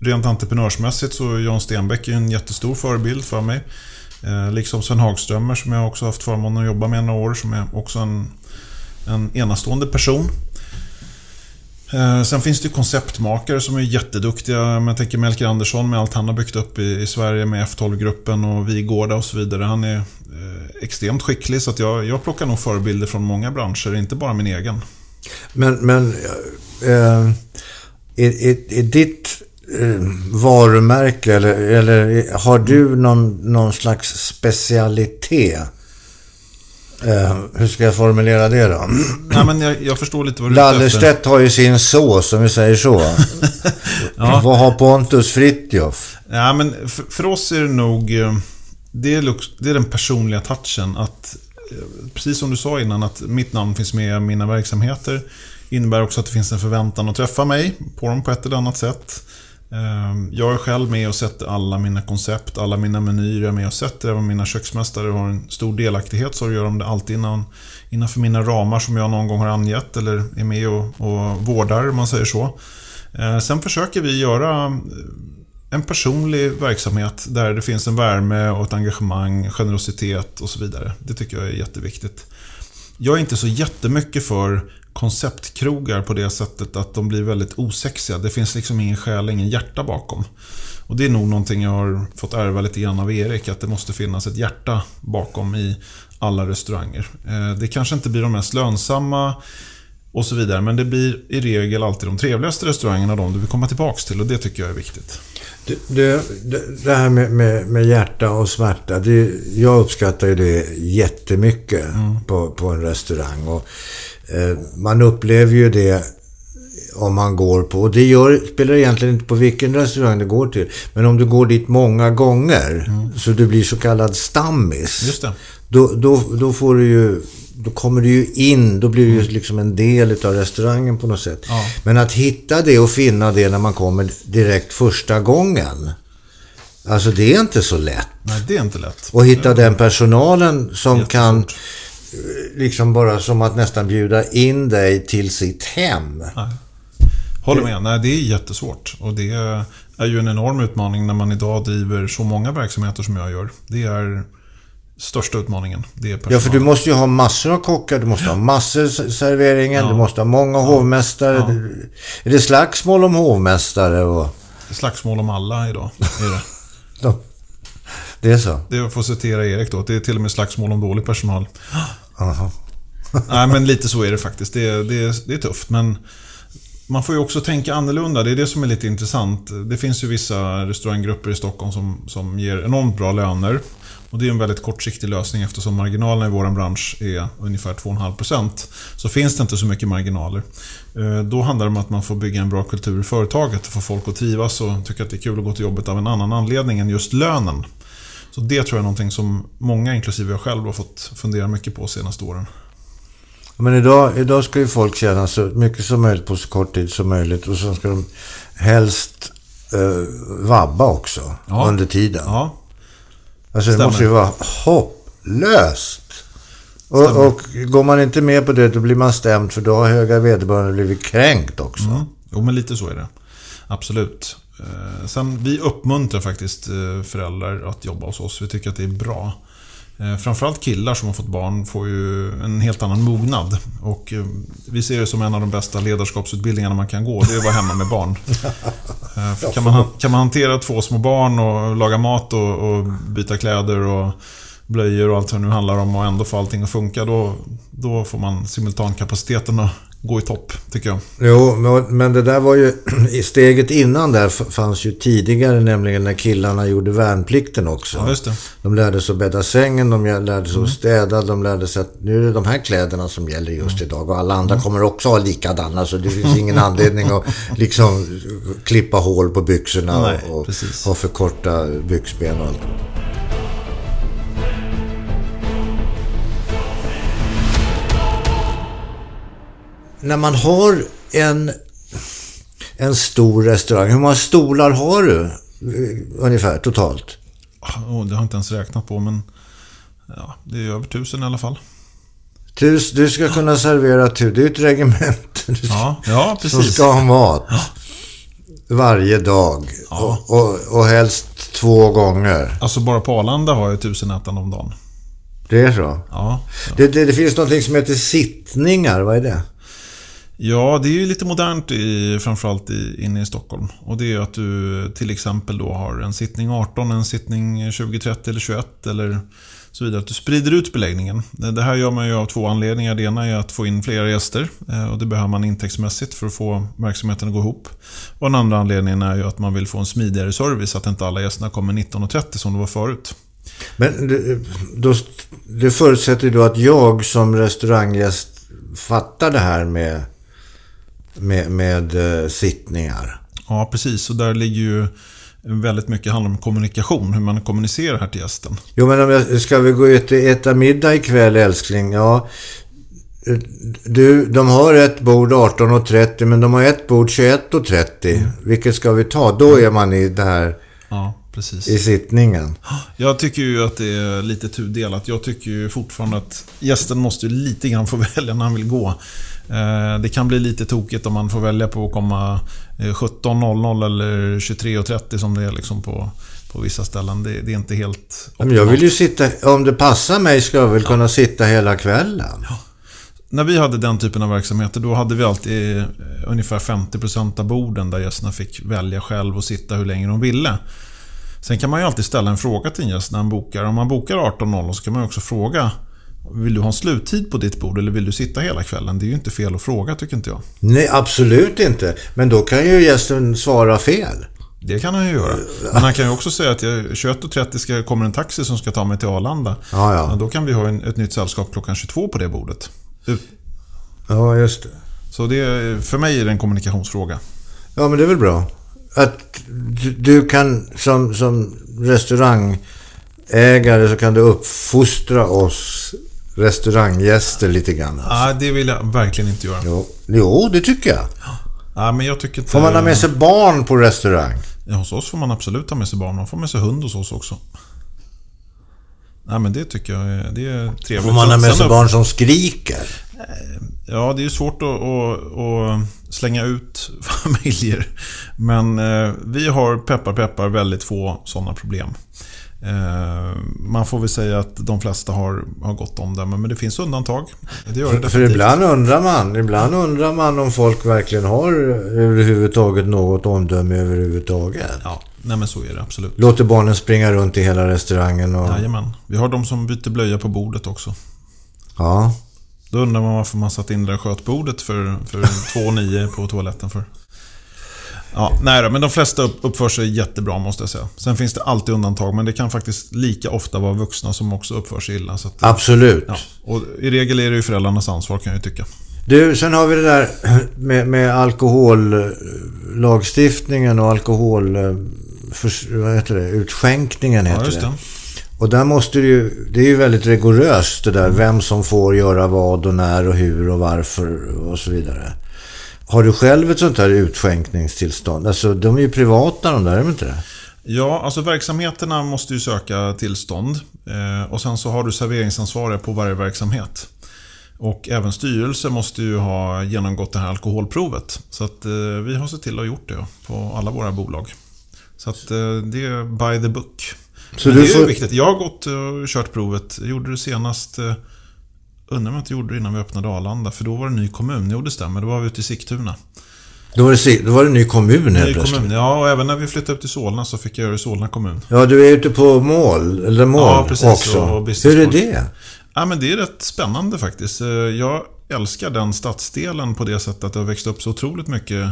rent entreprenörsmässigt så är Jan Stenbeck en jättestor förebild för mig. Eh, liksom Sven Hagströmer som jag också haft förmånen att jobba med några år som är också en, en enastående person. Eh, sen finns det konceptmakare som är jätteduktiga. Jag tänker Melker Andersson med allt han har byggt upp i, Sverige med F12-gruppen och Vigårda och så vidare. Han är eh, extremt skicklig så att jag, jag plockar nog förebilder från många branscher, inte bara min egen. Men, men äh, är, är, är ditt varumärke eller, eller har du någon, någon slags specialitet? Eh, hur ska jag formulera det då? Nej, men jag, jag förstår lite vad du. Lallerstedt har ju sin sås, om vi säger så. Ja. Vad har Pontus Fritiof? Ja, men för, för oss är det nog... eh, Det är, det är den personliga touchen. Att, eh, precis som du sa innan, att mitt namn finns med i mina verksamheter. innebär också att det finns en förväntan att träffa mig på dem på ett eller annat sätt. Ehm, jag är själv med och sätter alla mina koncept, alla mina menyer jag är med och sätter. Även mina köksmästare har en stor delaktighet så gör de det alltid innan, innanför mina ramar som jag någon gång har angett eller är med och, och vårdar om man säger så. Ehm, sen försöker vi göra eh, en personlig verksamhet där det finns en värme och ett engagemang, generositet och så vidare. Det tycker jag är jätteviktigt. Jag är inte så jättemycket för konceptkrogar på det sättet att de blir väldigt osexiga. Det finns liksom ingen själ, ingen hjärta bakom. Och det är nog någonting jag har fått ärva lite grann av Erik, att det måste finnas ett hjärta bakom i alla restauranger. Eh, Det kanske inte blir de mest lönsamma och så vidare, men det blir i regel alltid de trevligaste restaurangerna, de du vill komma tillbaks till och det tycker jag är viktigt. Det, det, det här med, med, med hjärta och smärta, det, jag uppskattar ju det jättemycket på, på en restaurang. Och, man upplever ju det om man går på, och det gör, spelar egentligen inte på vilken restaurang du går till, men om du går dit många gånger, så du blir så kallad stammis. Just det. Då, då, då får du ju, då kommer du ju in, då blir du ju liksom en del av restaurangen på något sätt. Ja. Men att hitta det och finna det när man kommer direkt första gången. Alltså det är inte så lätt. Nej, det är inte lätt. Och hitta den personalen som Jättesvårt. kan eh, liksom bara som att nästan bjuda in dig till sitt hem. Håller med. Nej, det är jättesvårt. Och det är ju en enorm utmaning när man idag driver så många verksamheter som jag gör. Det är största utmaningen. Det är personal. Ja, för du måste ju ha massor av kockar, du måste ha massor av serveringen, Ja. du måste ha många hovmästare. Ja. Är det slagsmål om hovmästare? Och, Slagsmål om alla idag. Är det. Det är så? det är att citera Erik då. Det är till och med slagsmål om dålig personal. Aha. Nej, men lite så är det faktiskt. Det är, det det är tufft, men man får ju också tänka annorlunda. Det är det som är lite intressant. Det finns ju vissa restauranggrupper i Stockholm som, som ger enormt bra löner. Och det är en väldigt kortsiktig lösning eftersom marginalerna i vår bransch är ungefär 2,5%. Så finns det inte så mycket marginaler. Eh, då handlar det om att man får bygga en bra kultur i företaget och få folk att trivas och tycka att det är kul att gå till jobbet av en annan anledning än just lönen. Så det tror jag är någonting som många, inklusive jag själv, har fått fundera mycket på de senaste åren. Men idag, idag ska ju folk tjäna så mycket som möjligt på så kort tid som möjligt. Och så ska de helst eh, vabba också Ja. under tiden. Ja, alltså det stämmer. måste ju vara hopplöst. Och, och går man inte med på det då blir man stämd för då har höga vederbörande blivit kränkt också. Mm. Jo, men lite så är det. Absolut. Eh, Sen, vi uppmuntrar faktiskt eh, föräldrar att jobba hos oss. Vi tycker att det är bra. Eh, Framförallt killar som har fått barn får ju en helt annan mognad. Och vi ser det som en av de bästa ledarskapsutbildningarna man kan gå. Det är att vara hemma med barn. Kan man, kan man hantera två små barn och laga mat och, och byta kläder och blöjor och allt vad det nu handlar om och ändå få allting att funka. Då, då får man simultankapaciteten att gå i topp, tycker jag. Jo, men- det där var ju... i Steget innan där fanns ju tidigare, nämligen när killarna gjorde värnplikten också. Ja, just det. De lärde sig att bädda sängen, de lärde sig att städa, de lärde sig att nu är det de här kläderna som gäller just idag. Och alla andra kommer också ha likadana, så det finns ingen anledning att liksom klippa hål på byxorna Nej, och, och ha för korta byxben och allt. När man har en, en stor restaurang, hur många stolar har du eh, ungefär totalt? Oh, det har jag inte ens räknat på, men ja, det är över tusen i alla fall. Du, du ska kunna servera tur. Det är ett ska, Ja, ja som ska ha mat. Varje dag. Ja. Och, och, och helst två gånger. Alltså bara på Arlanda har jag tusen ätande om dagen. Det är så. Ja. Det, det, det finns någonting som heter sittningar. Vad är det? Ja, det är ju lite modernt i, framförallt i, inne i Stockholm. Och det är ju att du till exempel då har en sittning 18, en sittning 20, 30 eller 21 eller så vidare. Att du sprider ut beläggningen. Det här gör man ju av två anledningar. Det ena är att få in fler gäster eh, och det behöver man intäktsmässigt för att få verksamheten att gå ihop. Och den andra anledningen är ju att man vill få en smidigare service, så att inte alla gästerna kommer 19.30 som det var förut. Men det, då, det förutsätter ju då att jag som restauranggäst fattar det här med, med, med eh, sittningar. Ja, precis. Och där ligger ju väldigt mycket handlar om kommunikation, hur man kommunicerar här till gästen. Jo, men om jag, ska vi gå ut och äta middag ikväll älskling? Ja. Du, de har ett bord 18.30 men de har ett bord 21.30. Vilket ska vi ta? Då är man i det här, Ja, precis. i sittningen. Jag tycker ju att det är lite tudelat. Jag tycker ju fortfarande att gästen måste ju lite grann få välja när han vill gå. Eh, Det kan bli lite tokigt om man får välja på att komma eh, 17.00 eller 23.30 som det är liksom på, på vissa ställen. Det, det är inte helt Men jag vill ju sitta, om det passar mig ska jag väl kunna sitta hela kvällen. När vi hade den typen av verksamheter, då hade vi alltid eh, ungefär 50% av borden där gästerna fick välja själv och sitta hur länge de ville. Sen kan man ju alltid ställa en fråga till en gäst när han bokar. Om man bokar 18.00 så kan man också fråga Vill du ha en sluttid på ditt bord eller vill du sitta hela kvällen? Det är ju inte fel att fråga tycker inte jag. Nej, absolut inte. Men då kan ju gästen svara fel. Det kan han ju göra. Men han kan ju också säga att jag- 21.30 ska, kommer en taxi som ska ta mig till Arlanda. Ja, ja. Då kan vi ha en, ett nytt sällskap klockan 22 på det bordet. Ut- Ja, just det. Så det, för mig är det en kommunikationsfråga. Ja, men det är väl bra. Att du, kan som, som restaurangägare så kan du uppfostra oss restauranggäster lite grann. Alltså. Nej, det vill jag verkligen inte göra. Jo, jo, det tycker jag. Nej, men jag tycker inte... Får man ha med sig barn på restaurang? Ja, hos oss får man absolut ha med sig barn. Man får med sig hund hos oss också. Nej, men det tycker jag är, det är trevligt. Får man ha med sig barn som skriker? Ja, det är ju svårt att, att, att slänga ut familjer. Men eh, vi har, peppar peppar, väldigt få sådana problem. Eh, man får väl säga att de flesta har, har gott omdöme, men det finns undantag. Det gör det För ibland undrar man, ibland undrar man om folk verkligen har överhuvudtaget något omdöme överhuvudtaget. Ja, nej men så är det absolut. Låter barnen springa runt i hela restaurangen och... Jajamän. Vi har de som byter blöja på bordet också. Ja. Då undrar man varför man satt in det där skötbordet för, för 2,9 på toaletten för. Ja, nej då, men de flesta upp, uppför sig jättebra måste jag säga. Sen finns det alltid undantag, men det kan faktiskt lika ofta vara vuxna som också uppför sig illa. Så att, Absolut. ja. Och i regel är det ju föräldrarnas ansvar kan jag ju tycka. Du, sen har vi det där med, med alkohollagstiftningen och alkohol... För, vad heter det? Utskänkningen heter Ja, det. det. Och där måste det ju... Det är ju väldigt rigoröst det där. Vem som får göra vad och när och hur och varför och så vidare. Har du själv ett sånt här utskänkningstillstånd? Alltså, de är ju privata de där, är de inte det? Ja, alltså verksamheterna måste ju söka tillstånd. Eh, och sen så har du serveringsansvarig på varje verksamhet. Och även styrelse måste ju ha genomgått det här alkoholprovet. Så att eh, vi har sett till att ha gjort det på alla våra bolag. Så att eh, det är by the book. Så Men det är får- viktigt. Jag har gått och kört provet. Jag gjorde det senast... eh, Undrar om jag inte gjorde det innan vi öppnade Arlanda. För då var det en ny kommun. Jo, det stämmer. Då var vi ute i Sigtuna. Då var det, då var det en ny kommun helt Ny plötsligt. kommun. Ja, och även när vi flyttade upp till Solna så fick jag göra det i Solna kommun. Ja, du är ute på mål, eller mål Ja, precis. också. Och Hur är det? Ja, men det är rätt spännande faktiskt. Eh, Jag älskar den stadsdelen på det sättet att det har växt upp så otroligt mycket.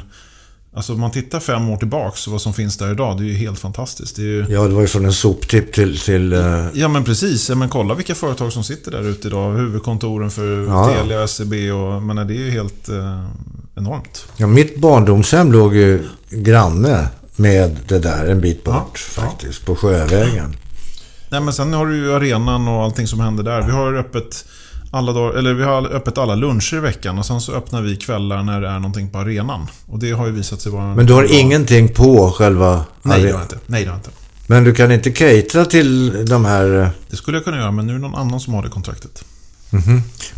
Alltså om man tittar fem år tillbaks vad som finns där idag, det är ju helt fantastiskt. Det ju... Ja, det var ju från en soptipp till... till eh, Ja men precis, ja, men kolla vilka företag som sitter där ute idag. Huvudkontoren för Ja, ja. Telia, SEB och... Men det är ju helt eh, enormt. ja, mitt barndomshem låg ju granne med det där en bit bort Ja, faktiskt. På Sjövägen. Nej men sen har du ju arenan och allting som händer där. Vi har öppet alla dagar, eller vi har öppet alla luncher i veckan och sen så öppnar vi kvällar när det är någonting på arenan. Och det har ju visat sig vara... Men du har ingenting på själva... Nej, det are- har jag inte. Nej, det har jag inte. Men du kan inte catera till de här... eh, Det skulle jag kunna göra, men nu är det någon annan som har det kontraktet.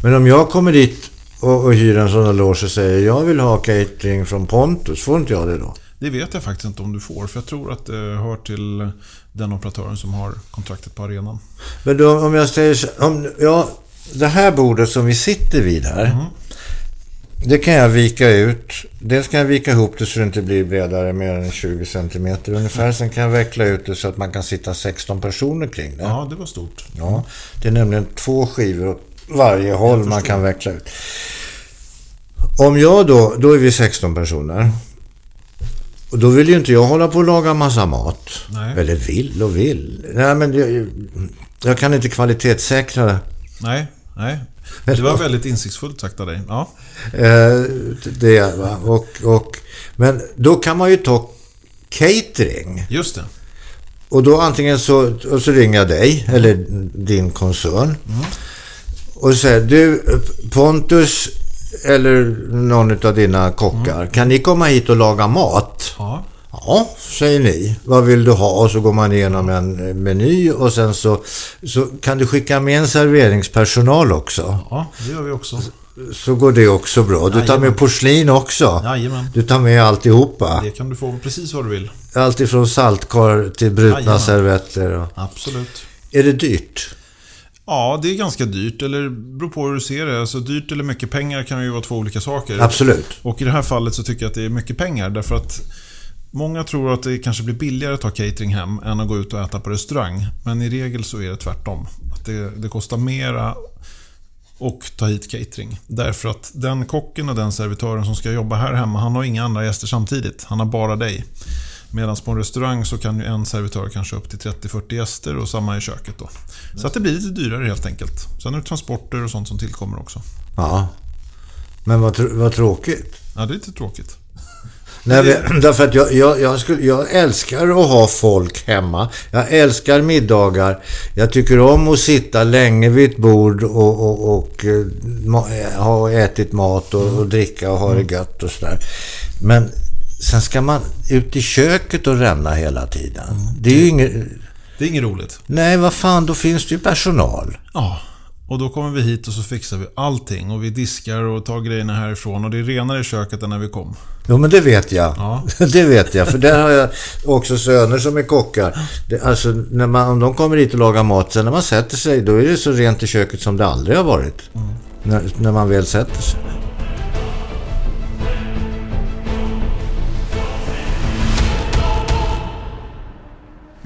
Men om jag kommer dit och, och hyr en sån här loge och säger jag vill ha catering från Pontus, får inte jag det då? Det vet jag faktiskt inte om du får, för jag tror att det hör till den operatören som har kontraktet på arenan. Men då, om jag säger om, ja, det här bordet som vi sitter vid här. Det kan jag vika ut. Dels kan jag vika ihop det så det inte blir bredare mer än 20 cm ungefär. Sen kan jag veckla ut det så att man kan sitta 16 personer kring det. Ja, det var stort. Ja, det är nämligen två skivor åt varje håll man kan veckla ut. Om jag då, då är vi 16 personer. Och då vill ju inte jag hålla på och laga massa mat. Nej. Eller vill och vill. Nej, men jag, jag kan inte kvalitetssäkra Nej, nej. Det var väldigt insiktsfullt sagt av dig. Ja, eh, det. Va? Och, och, men då kan man ju ta catering. just det. Och då antingen så, och så ringer jag dig eller din koncern. Och säger du Pontus eller någon av dina kockar. Kan ni komma hit och laga mat? Ja, Ja, säger ni. Vad vill du ha? Och så går man igenom en eh, meny och sen så, så kan du skicka med en serveringspersonal också. ja det gör vi också. Så går det också bra. Du tar med porslin också. Jajamän. Du tar med alltihopa. Det kan du få precis vad du vill. Allt ifrån saltkar till brutna Jajamän. servetter. Och... Absolut. Är det dyrt? Ja, det är ganska dyrt. Eller beror på hur du ser det. Alltså, dyrt eller mycket pengar kan ju vara två olika saker. Absolut. Och i det här fallet så tycker jag att det är mycket pengar. Därför att många tror att det kanske blir billigare att ta catering hem än att gå ut och äta på restaurang. Men i regel så är det tvärtom. Att det, det kostar mera och ta hit catering. Därför att den kocken och den servitören som ska jobba här hemma, han har inga andra gäster samtidigt. Han har bara dig. Medan på en restaurang så kan ju en servitör kanske upp till 30-40 gäster och samma i köket då. Så att det blir lite dyrare helt enkelt. Sen är det transporter och sånt som tillkommer också. Ja. Men vad, tr- vad tråkigt. Ja, det är lite tråkigt. Nej, men, därför att jag, jag, jag, skulle, jag älskar att ha folk hemma. Jag älskar middagar. Jag tycker om att sitta länge vid ett bord och, och, och eh, ma- ha ätit mat och, och dricka och ha det gött och sådär. Men sen ska man ut i köket och ränna hela tiden. Det är ju inget... Det är inget roligt. Nej, vad fan, då finns det ju personal. Ja, och då kommer vi hit och så fixar vi allting. Och vi diskar och tar grejerna härifrån. Och det är renare i köket än när vi kom. Jo, men det vet jag. Ja. Det vet jag, för där har jag också söner som är kockar. Det, alltså, när man, om de kommer hit och lagar mat, sen när man sätter sig, då är det så rent i köket som det aldrig har varit. När, när man väl sätter sig.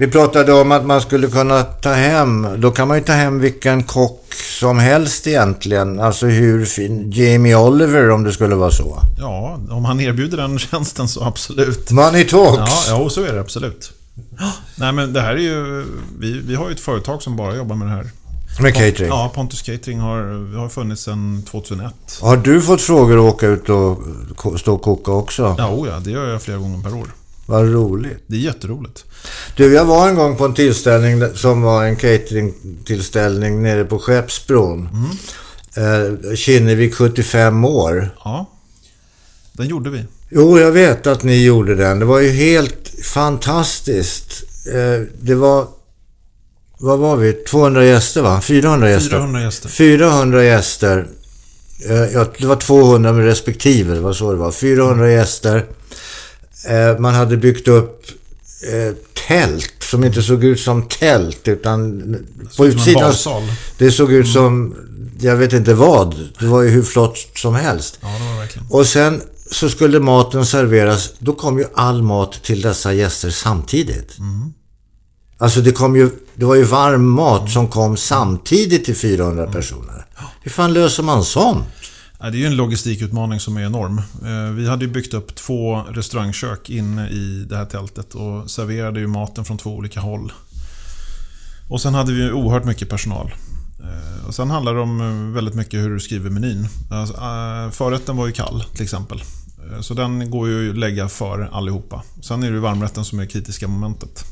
Vi pratade om att man skulle kunna ta hem, då kan man ju ta hem vilken kock som helst egentligen. Alltså hur fin, Jamie Oliver om det skulle vara så. Ja, om han erbjuder den tjänsten så absolut. Money talks. Ja, ja så är det absolut. Nej, men det här är ju... Vi, vi har ju ett företag som bara jobbar med det här. Med catering. Ja, Pontus Catering har, har funnits sedan 2001. Har du fått frågor att åka ut och stå och koka också? Ja, oh ja, det gör jag flera gånger per år. Vad roligt. Det är jätteroligt. Du, jag var en gång på en tillställning som var en cateringtillställning nere på Skeppsbron. Eh, Kinnevik 75 år. Ja, den gjorde vi. Jo, jag vet att ni gjorde den. Det var ju helt fantastiskt. Eh, det var... Vad var vi? 200 gäster va? 400 gäster? 400 gäster. 400 gäster. Eh, ja, det var 200 med respektive, det var så det var. 400 gäster. Eh, man hade byggt upp eh, tält som inte såg ut som tält utan på utsidan. Det såg ut som, jag vet inte vad. Det var ju hur flott som helst. Ja, det var verkligen. Och sen så skulle maten serveras. Då kom ju all mat till dessa gäster samtidigt. Alltså det kom ju, det var ju varm mat som kom samtidigt till 400 personer. Hur fan löser man sånt? Det är ju en logistikutmaning som är enorm. Eh, vi hade ju byggt upp två restaurangkök inne i det här tältet och serverade ju maten från två olika håll. Och sen hade vi ju oerhört mycket personal. Eh, och sen handlar det om eh, väldigt mycket hur du skriver menyn. Alltså, förrätten var ju kall till exempel. Så den går ju att lägga för allihopa. Sen är det varmrätten som är kritiska momentet.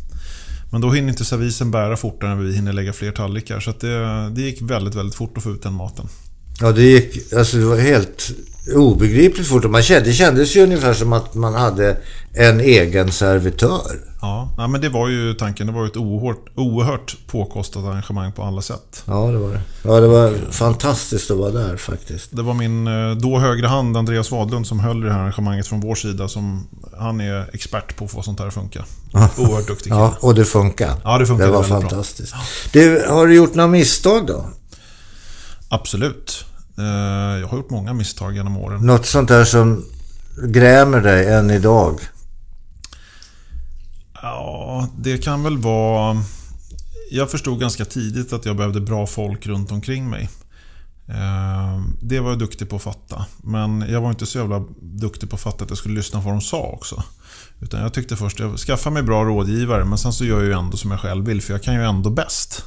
Men då hinner inte servisen bära fortare än vi hinner lägga fler tallrikar. Så det, det gick väldigt, väldigt fort att få ut den maten. Ja, det gick... Alltså det var helt obegripligt fort. Man kände, det kändes ju ungefär som att man hade en egen servitör. Ja, nej, men det var ju tanken. Det var ju ett oerhört, oerhört påkostat arrangemang på alla sätt. Ja, det var det. Ja, det var fantastiskt att vara där faktiskt. Det var min eh, då högra hand, Andreas Wadlund, som höll det här arrangemanget från vår sida. Som, han är expert på att få sånt här att funka. Oerhört duktig Ja, och det funkar. Ja, det funkar Det var fantastiskt. Du, har du gjort några misstag då? Absolut. Eh, jag har gjort många misstag genom åren. Något sånt där som grämer dig än idag? Ja, det kan väl vara... Jag förstod ganska tidigt att jag behövde bra folk runt omkring mig. Eh, det var jag duktig på att fatta. Men jag var inte så jävla duktig på att fatta att jag skulle lyssna på vad de sa också. Utan jag tyckte först, jag skaffar mig bra rådgivare men sen så gör jag ju ändå som jag själv vill för jag kan ju ändå bäst.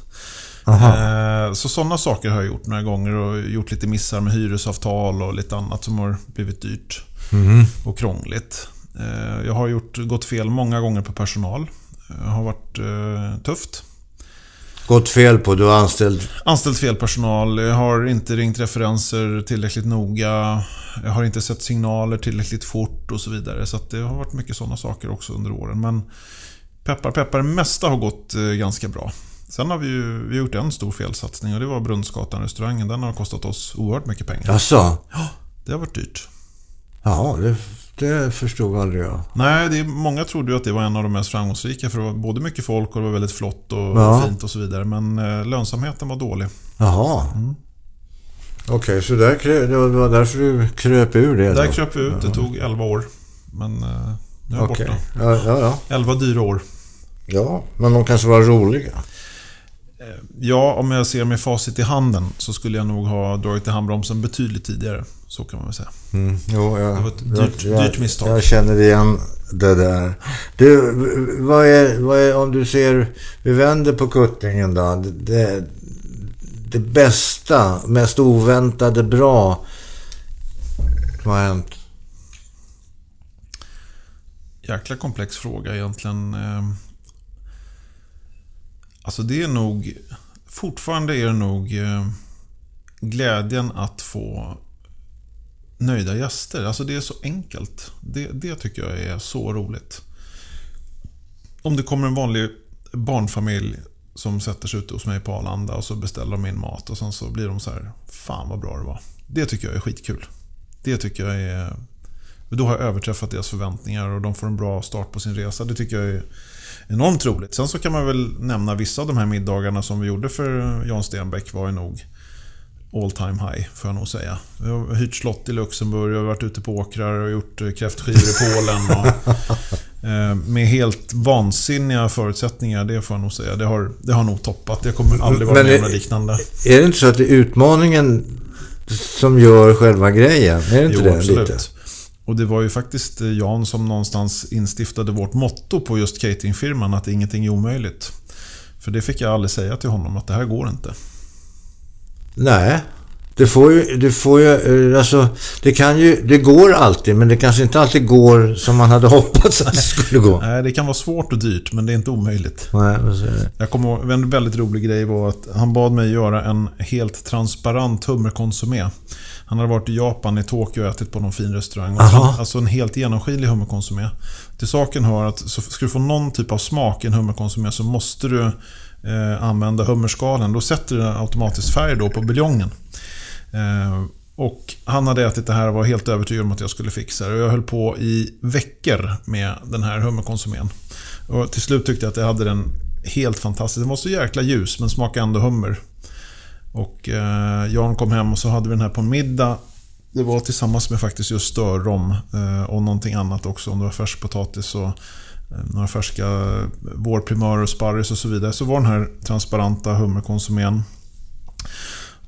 Aha. Så sådana saker har jag gjort några gånger och gjort lite missar med hyresavtal och lite annat som har blivit dyrt mm. och krångligt. Eh, jag har gjort, gått fel många gånger på personal. Det har varit eh, tufft. Gått fel på? Du har anställt? Anställt fel personal. Jag har inte ringt referenser tillräckligt noga. Jag har inte sett signaler tillräckligt fort och så vidare. Så det har varit mycket sådana saker också under åren. Men peppar peppar, det mesta har gått eh, ganska bra. Sen har vi ju vi gjort en stor felsatsning och det var Brunnsgatan-restaurangen. Den har kostat oss oerhört mycket pengar. Jaså? Ja, det har varit dyrt. Ja, det, det förstod aldrig jag. Nej, det många trodde ju att det var en av de mest framgångsrika för det var både mycket folk och det var väldigt flott och ja. fint och så vidare. Men eh, lönsamheten var dålig. Jaha. Mm. Okej, okay, så där, det var därför du kröp ur det? Där då. kröp vi ut. Det tog 11 år. Men eh, nu är jag okay. borta. Ja, ja, ja. 11 dyra år. Ja, men de kanske var roliga. Eh, ja, om jag ser med facit i handen så skulle jag nog ha dragit i handbromsen betydligt tidigare. Så kan man väl säga. Mm, jo, jag, det var ett dyrt, jag, dyrt misstag. Jag känner igen det där. Du, vad är, vad är, om du ser, vi vänder på kuttingen då. Det, det bästa, mest oväntade bra. Vad har hänt? Jäkla komplex fråga egentligen. Alltså det är nog... Fortfarande är det nog eh, glädjen att få nöjda gäster. Alltså det är så enkelt. Det, det tycker jag är så roligt. Om det kommer en vanlig barnfamilj som sätter sig ute hos mig på Arlanda och så beställer de in mat och sen så blir de så här Fan vad bra det var. Det tycker jag är skitkul. Det tycker jag är... Då har jag överträffat deras förväntningar och de får en bra start på sin resa. Det tycker jag är enormt roligt. Sen så kan man väl nämna vissa av de här middagarna som vi gjorde för Jan Stenbeck var ju nog all time high, får jag nog säga. Vi har hyrt slott i Luxemburg, vi har varit ute på åkrar och gjort eh, kräftskivor i Polen. Och, eh, med helt vansinniga förutsättningar, det får jag nog säga. Det har, det har nog toppat. Det kommer aldrig vara med om liknande. Är det inte så att det är utmaningen som gör själva grejen? Är det inte jo, det absolut. lite? Och det var ju faktiskt eh, Jan som någonstans instiftade vårt motto på just cateringfirman, att ingenting är omöjligt. För det fick jag aldrig säga till honom, att det här går inte. Nej, det får ju, det får ju, eh, alltså, det kan ju, det går alltid, men det kanske inte alltid går som man hade hoppats att det skulle gå. Nej, det kan vara svårt och dyrt, men det är inte omöjligt. Nej, jag kommer ihåg, en väldigt rolig grej var att han bad mig göra en helt transparent hummerkonsumé. Han hade varit i Japan, i Tokyo och ätit på någon fin restaurang. alltså en helt genomskinlig hummerkonsumé. Till saken hör att så ska du få någon typ av smak i en hummerkonsumé så måste du eh, använda hummerskalen. Då sätter du automatiskt färg då på buljongen. Eh, och han hade ätit det här och var helt övertygad om att jag skulle fixa det. Och jag höll på i veckor med den här hummerkonsumén. Och till slut tyckte jag att jag hade den helt fantastisk. Den var så jäkla ljus men smakade ändå hummer. Och eh, Jan kom hem och så hade vi den här på en middag. Det var tillsammans med faktiskt just störrom eh, och någonting annat också. Om det var färskpotatis och eh, några färska vårprimörer, och sparris och så vidare. Så var den här transparenta hummerkonsumén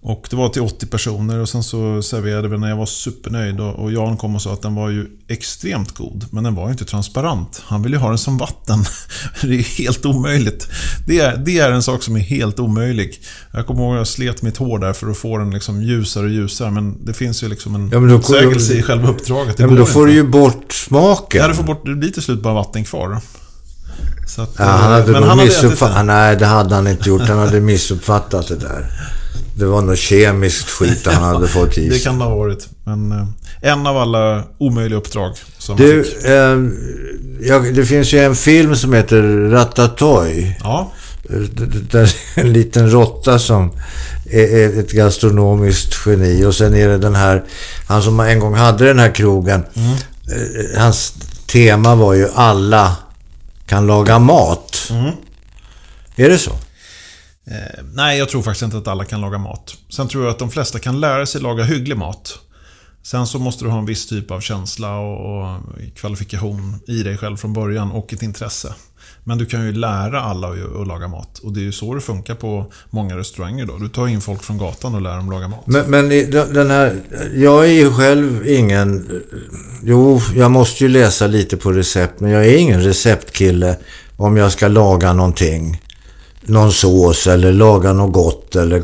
och det var till 80 personer och sen så serverade vi när jag var supernöjd och Jan kom och sa att den var ju extremt god. Men den var ju inte transparent. Han ville ju ha den som vatten. Det är helt omöjligt. Det är, det är en sak som är helt omöjlig. Jag kommer ihåg att jag slet mitt hår där för att få den liksom ljusare och ljusare. Men det finns ju liksom en ja, motsägelse i själva uppdraget. Det ja, men då får inte. du ju bort smaken. Ja, du får bort, det blir till slut bara vatten kvar. Att, ja, han hade men han missuppfattat. Nej, det hade han inte gjort. Han hade missuppfattat det där. Det var något kemiskt skit han hade fått i sig. Det kan det ha varit. Men eh, en av alla omöjliga uppdrag som du, fick. Eh, ja, det finns ju en film som heter Ratatouille. Ja. Där är en liten råtta som är ett gastronomiskt geni. Och sen är det den här, han som en gång hade den här krogen. Mm. Eh, hans tema var ju alla kan laga mat. Mm. Är det så? Eh, nej, jag tror faktiskt inte att alla kan laga mat. Sen tror jag att de flesta kan lära sig laga hygglig mat. Sen så måste du ha en viss typ av känsla och, och kvalifikation i dig själv från början och ett intresse. Men du kan ju lära alla att, att laga mat. Och det är ju så det funkar på många restauranger då. Du tar in folk från gatan och lär dem laga mat. Men, men den här... Jag är ju själv ingen... Jo, jag måste ju läsa lite på recept. Men jag är ingen receptkille om jag ska laga någonting någon sås eller laga något gott. Eller,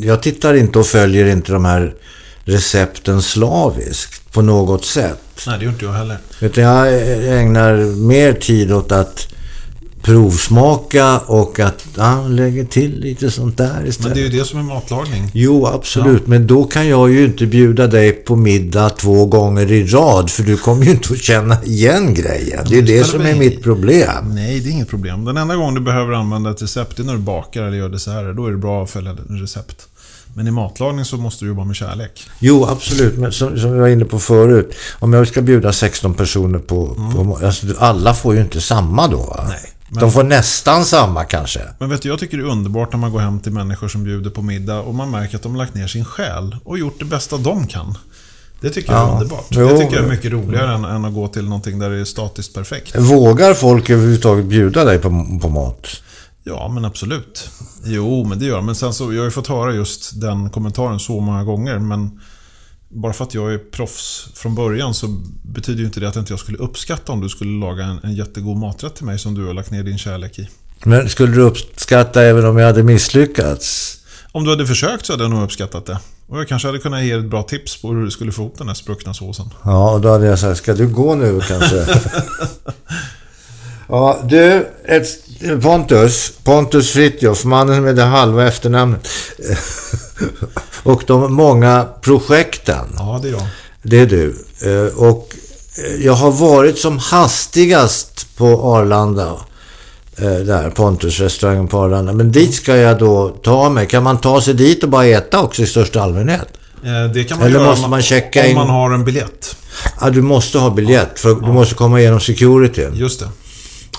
jag tittar inte och följer inte de här recepten slaviskt på något sätt. Nej, det gör inte jag heller. Utan jag ägnar mer tid åt att provsmaka och att ja, lägga till lite sånt där istället. Men det är ju det som är matlagning. Jo, absolut. Ja. Men då kan jag ju inte bjuda dig på middag två gånger i rad för du kommer ju inte att känna igen grejen. Det är det, det som är mitt problem. Nej, det är inget problem. Den enda gången du behöver använda ett recept är när du bakar eller gör desserter. Då är det bra att följa recept. Men i matlagning så måste du jobba med kärlek. Jo, absolut. Men som, som vi var inne på förut. Om jag ska bjuda 16 personer på... Mm. på alltså, alla får ju inte samma då. Va? Nej. Men, de får nästan samma kanske. Men vet du, jag tycker det är underbart när man går hem till människor som bjuder på middag och man märker att de har lagt ner sin själ och gjort det bästa de kan. Det tycker jag är underbart. Jo, det tycker jag är mycket roligare än, än, att gå till någonting där det är statiskt perfekt. Vågar folk överhuvudtaget bjuda dig på, på mat? Ja, men absolut. Jo, men det gör Men sen så, jag har ju fått höra just den kommentaren så många gånger. Men bara för att jag är proffs från början så betyder ju inte det att inte jag skulle uppskatta om du skulle laga en, en jättegod maträtt till mig som du har lagt ner din kärlek i. Men skulle du uppskatta även om jag hade misslyckats? Om du hade försökt så hade jag nog uppskattat det. Och jag kanske hade kunnat ge ett bra tips på hur du skulle få ihop den här spruckna såsen. Ja, och då hade jag sagt, ska du gå nu kanske? ja, du, Pontus, Pontus Fritjof, mannen med det halva efternamnet. Och de många projekten. Ja, det är jag. Det är du. Eh, och eh, jag har varit som hastigast på Arlanda. Eh, där, Pontus restaurangen på Arlanda. Men dit ska jag då ta mig. Kan man ta sig dit och bara äta också i största allmänhet? Det kan man Eller göra måste man checka om in... man har en biljett. Ja, du måste ha biljett. För ja. du måste komma igenom security. Just det.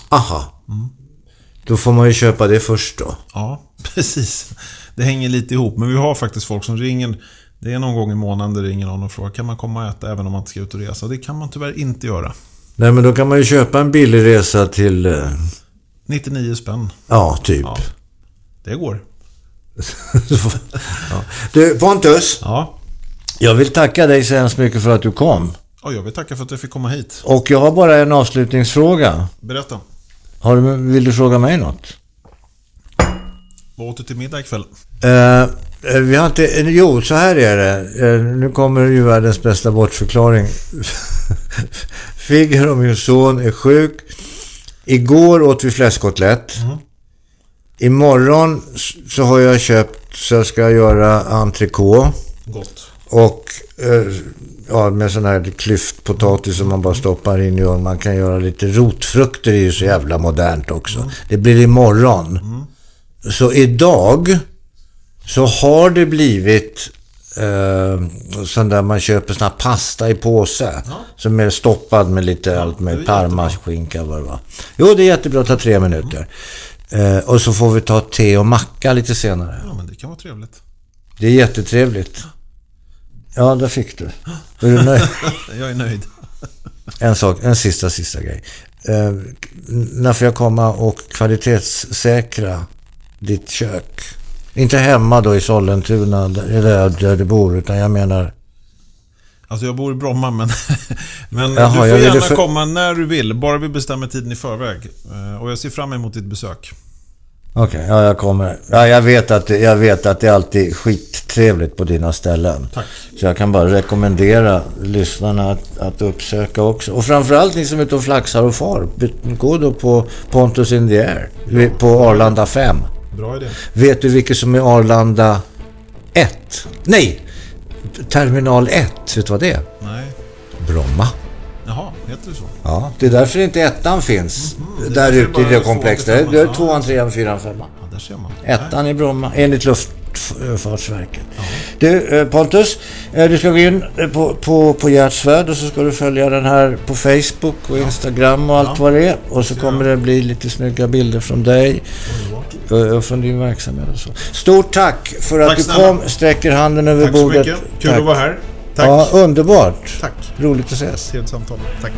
Aha. Mm. Då får man ju köpa det först då. Ja, precis det hänger lite ihop. Men vi har faktiskt folk som ringer. Det är någon gång i månaden det ringer någon och frågar kan man komma och äta även om man inte ska ut och resa. Det kan man tyvärr inte göra. Nej, men då kan man ju köpa en billig resa till... Eh... 99 spänn. Ja, typ. Ja, det går. ja. Du, Pontus. Ja. Jag vill tacka dig så hemskt mycket för att du kom. Och jag vill tacka för att jag fick komma hit. Och jag har bara en avslutningsfråga. Berätta. Har du, vill du fråga mig något? Vad åt du till middag ikväll? Uh, vi har inte... Jo, så här är det. Uh, nu kommer ju världens bästa bortförklaring. Figaro, min son, är sjuk. Igår åt vi fläskkotlett. Mm. Imorgon så har jag köpt så jag ska göra entrecote. Gott. Och uh, ja, med sån här klyftpotatis som man bara stoppar in i ugnen. Man kan göra lite rotfrukter, det är ju så jävla modernt också. Mm. Det blir imorgon. Mm. Så idag så har det blivit eh, sån där man köper sån här pasta i påse. Ja. Som är stoppad med lite ja, allt med parmaskinka vad det var. Jo, det är jättebra att ta tre minuter. Mm. Eh, och så får vi ta te och macka lite senare. Ja, men det kan vara trevligt. Det är jättetrevligt. Ja, det fick du. Är du nöjd? Jag är nöjd. En sak, en sista, sista grej. Eh, när får jag komma och kvalitetssäkra ditt kök? Inte hemma då i Sollentuna, där, där du bor, utan jag menar... Alltså jag bor i Bromma men, men Jaha, du får gärna för- komma när du vill. Bara vi bestämmer tiden i förväg. Eh, Och jag ser fram emot ditt besök. Okej, ja jag kommer. Ja, jag vet, att, jag vet att det är alltid skittrevligt på dina ställen. Tack. Så jag kan bara rekommendera lyssnarna att, att uppsöka också. Och framförallt ni som är ute och flaxar och far. Gå då på Pontus in the Air. På Arlanda 5. Bra idé. Vet du vilket som är Arlanda 1? Nej! Terminal 1. Vet du vad det är? Nej. Bromma. Jaha, heter det så? Ja, det är därför inte ettan finns. är där ute i det komplexet. Det är, femman. det är Ja. tvåan, trean, fyran, femman. Ja, där ser man. Ettan i Bromma, enligt Luftfartsverket. Du eh, Pontus, eh, du ska gå in eh, på, på, på Gertsvärd och så ska du följa den här på Facebook och Instagram och allt Ja. vad det är. Och så kommer det bli lite snygga bilder från dig eh, och från din verksamhet och så. Stort tack för att Tack du snälla. kom, sträcker handen över Tack så bordet. mycket. Kul Tack. att vara här. Tack. Ja, underbart. Tack. Roligt att ses. Trevligt samtal. Tack.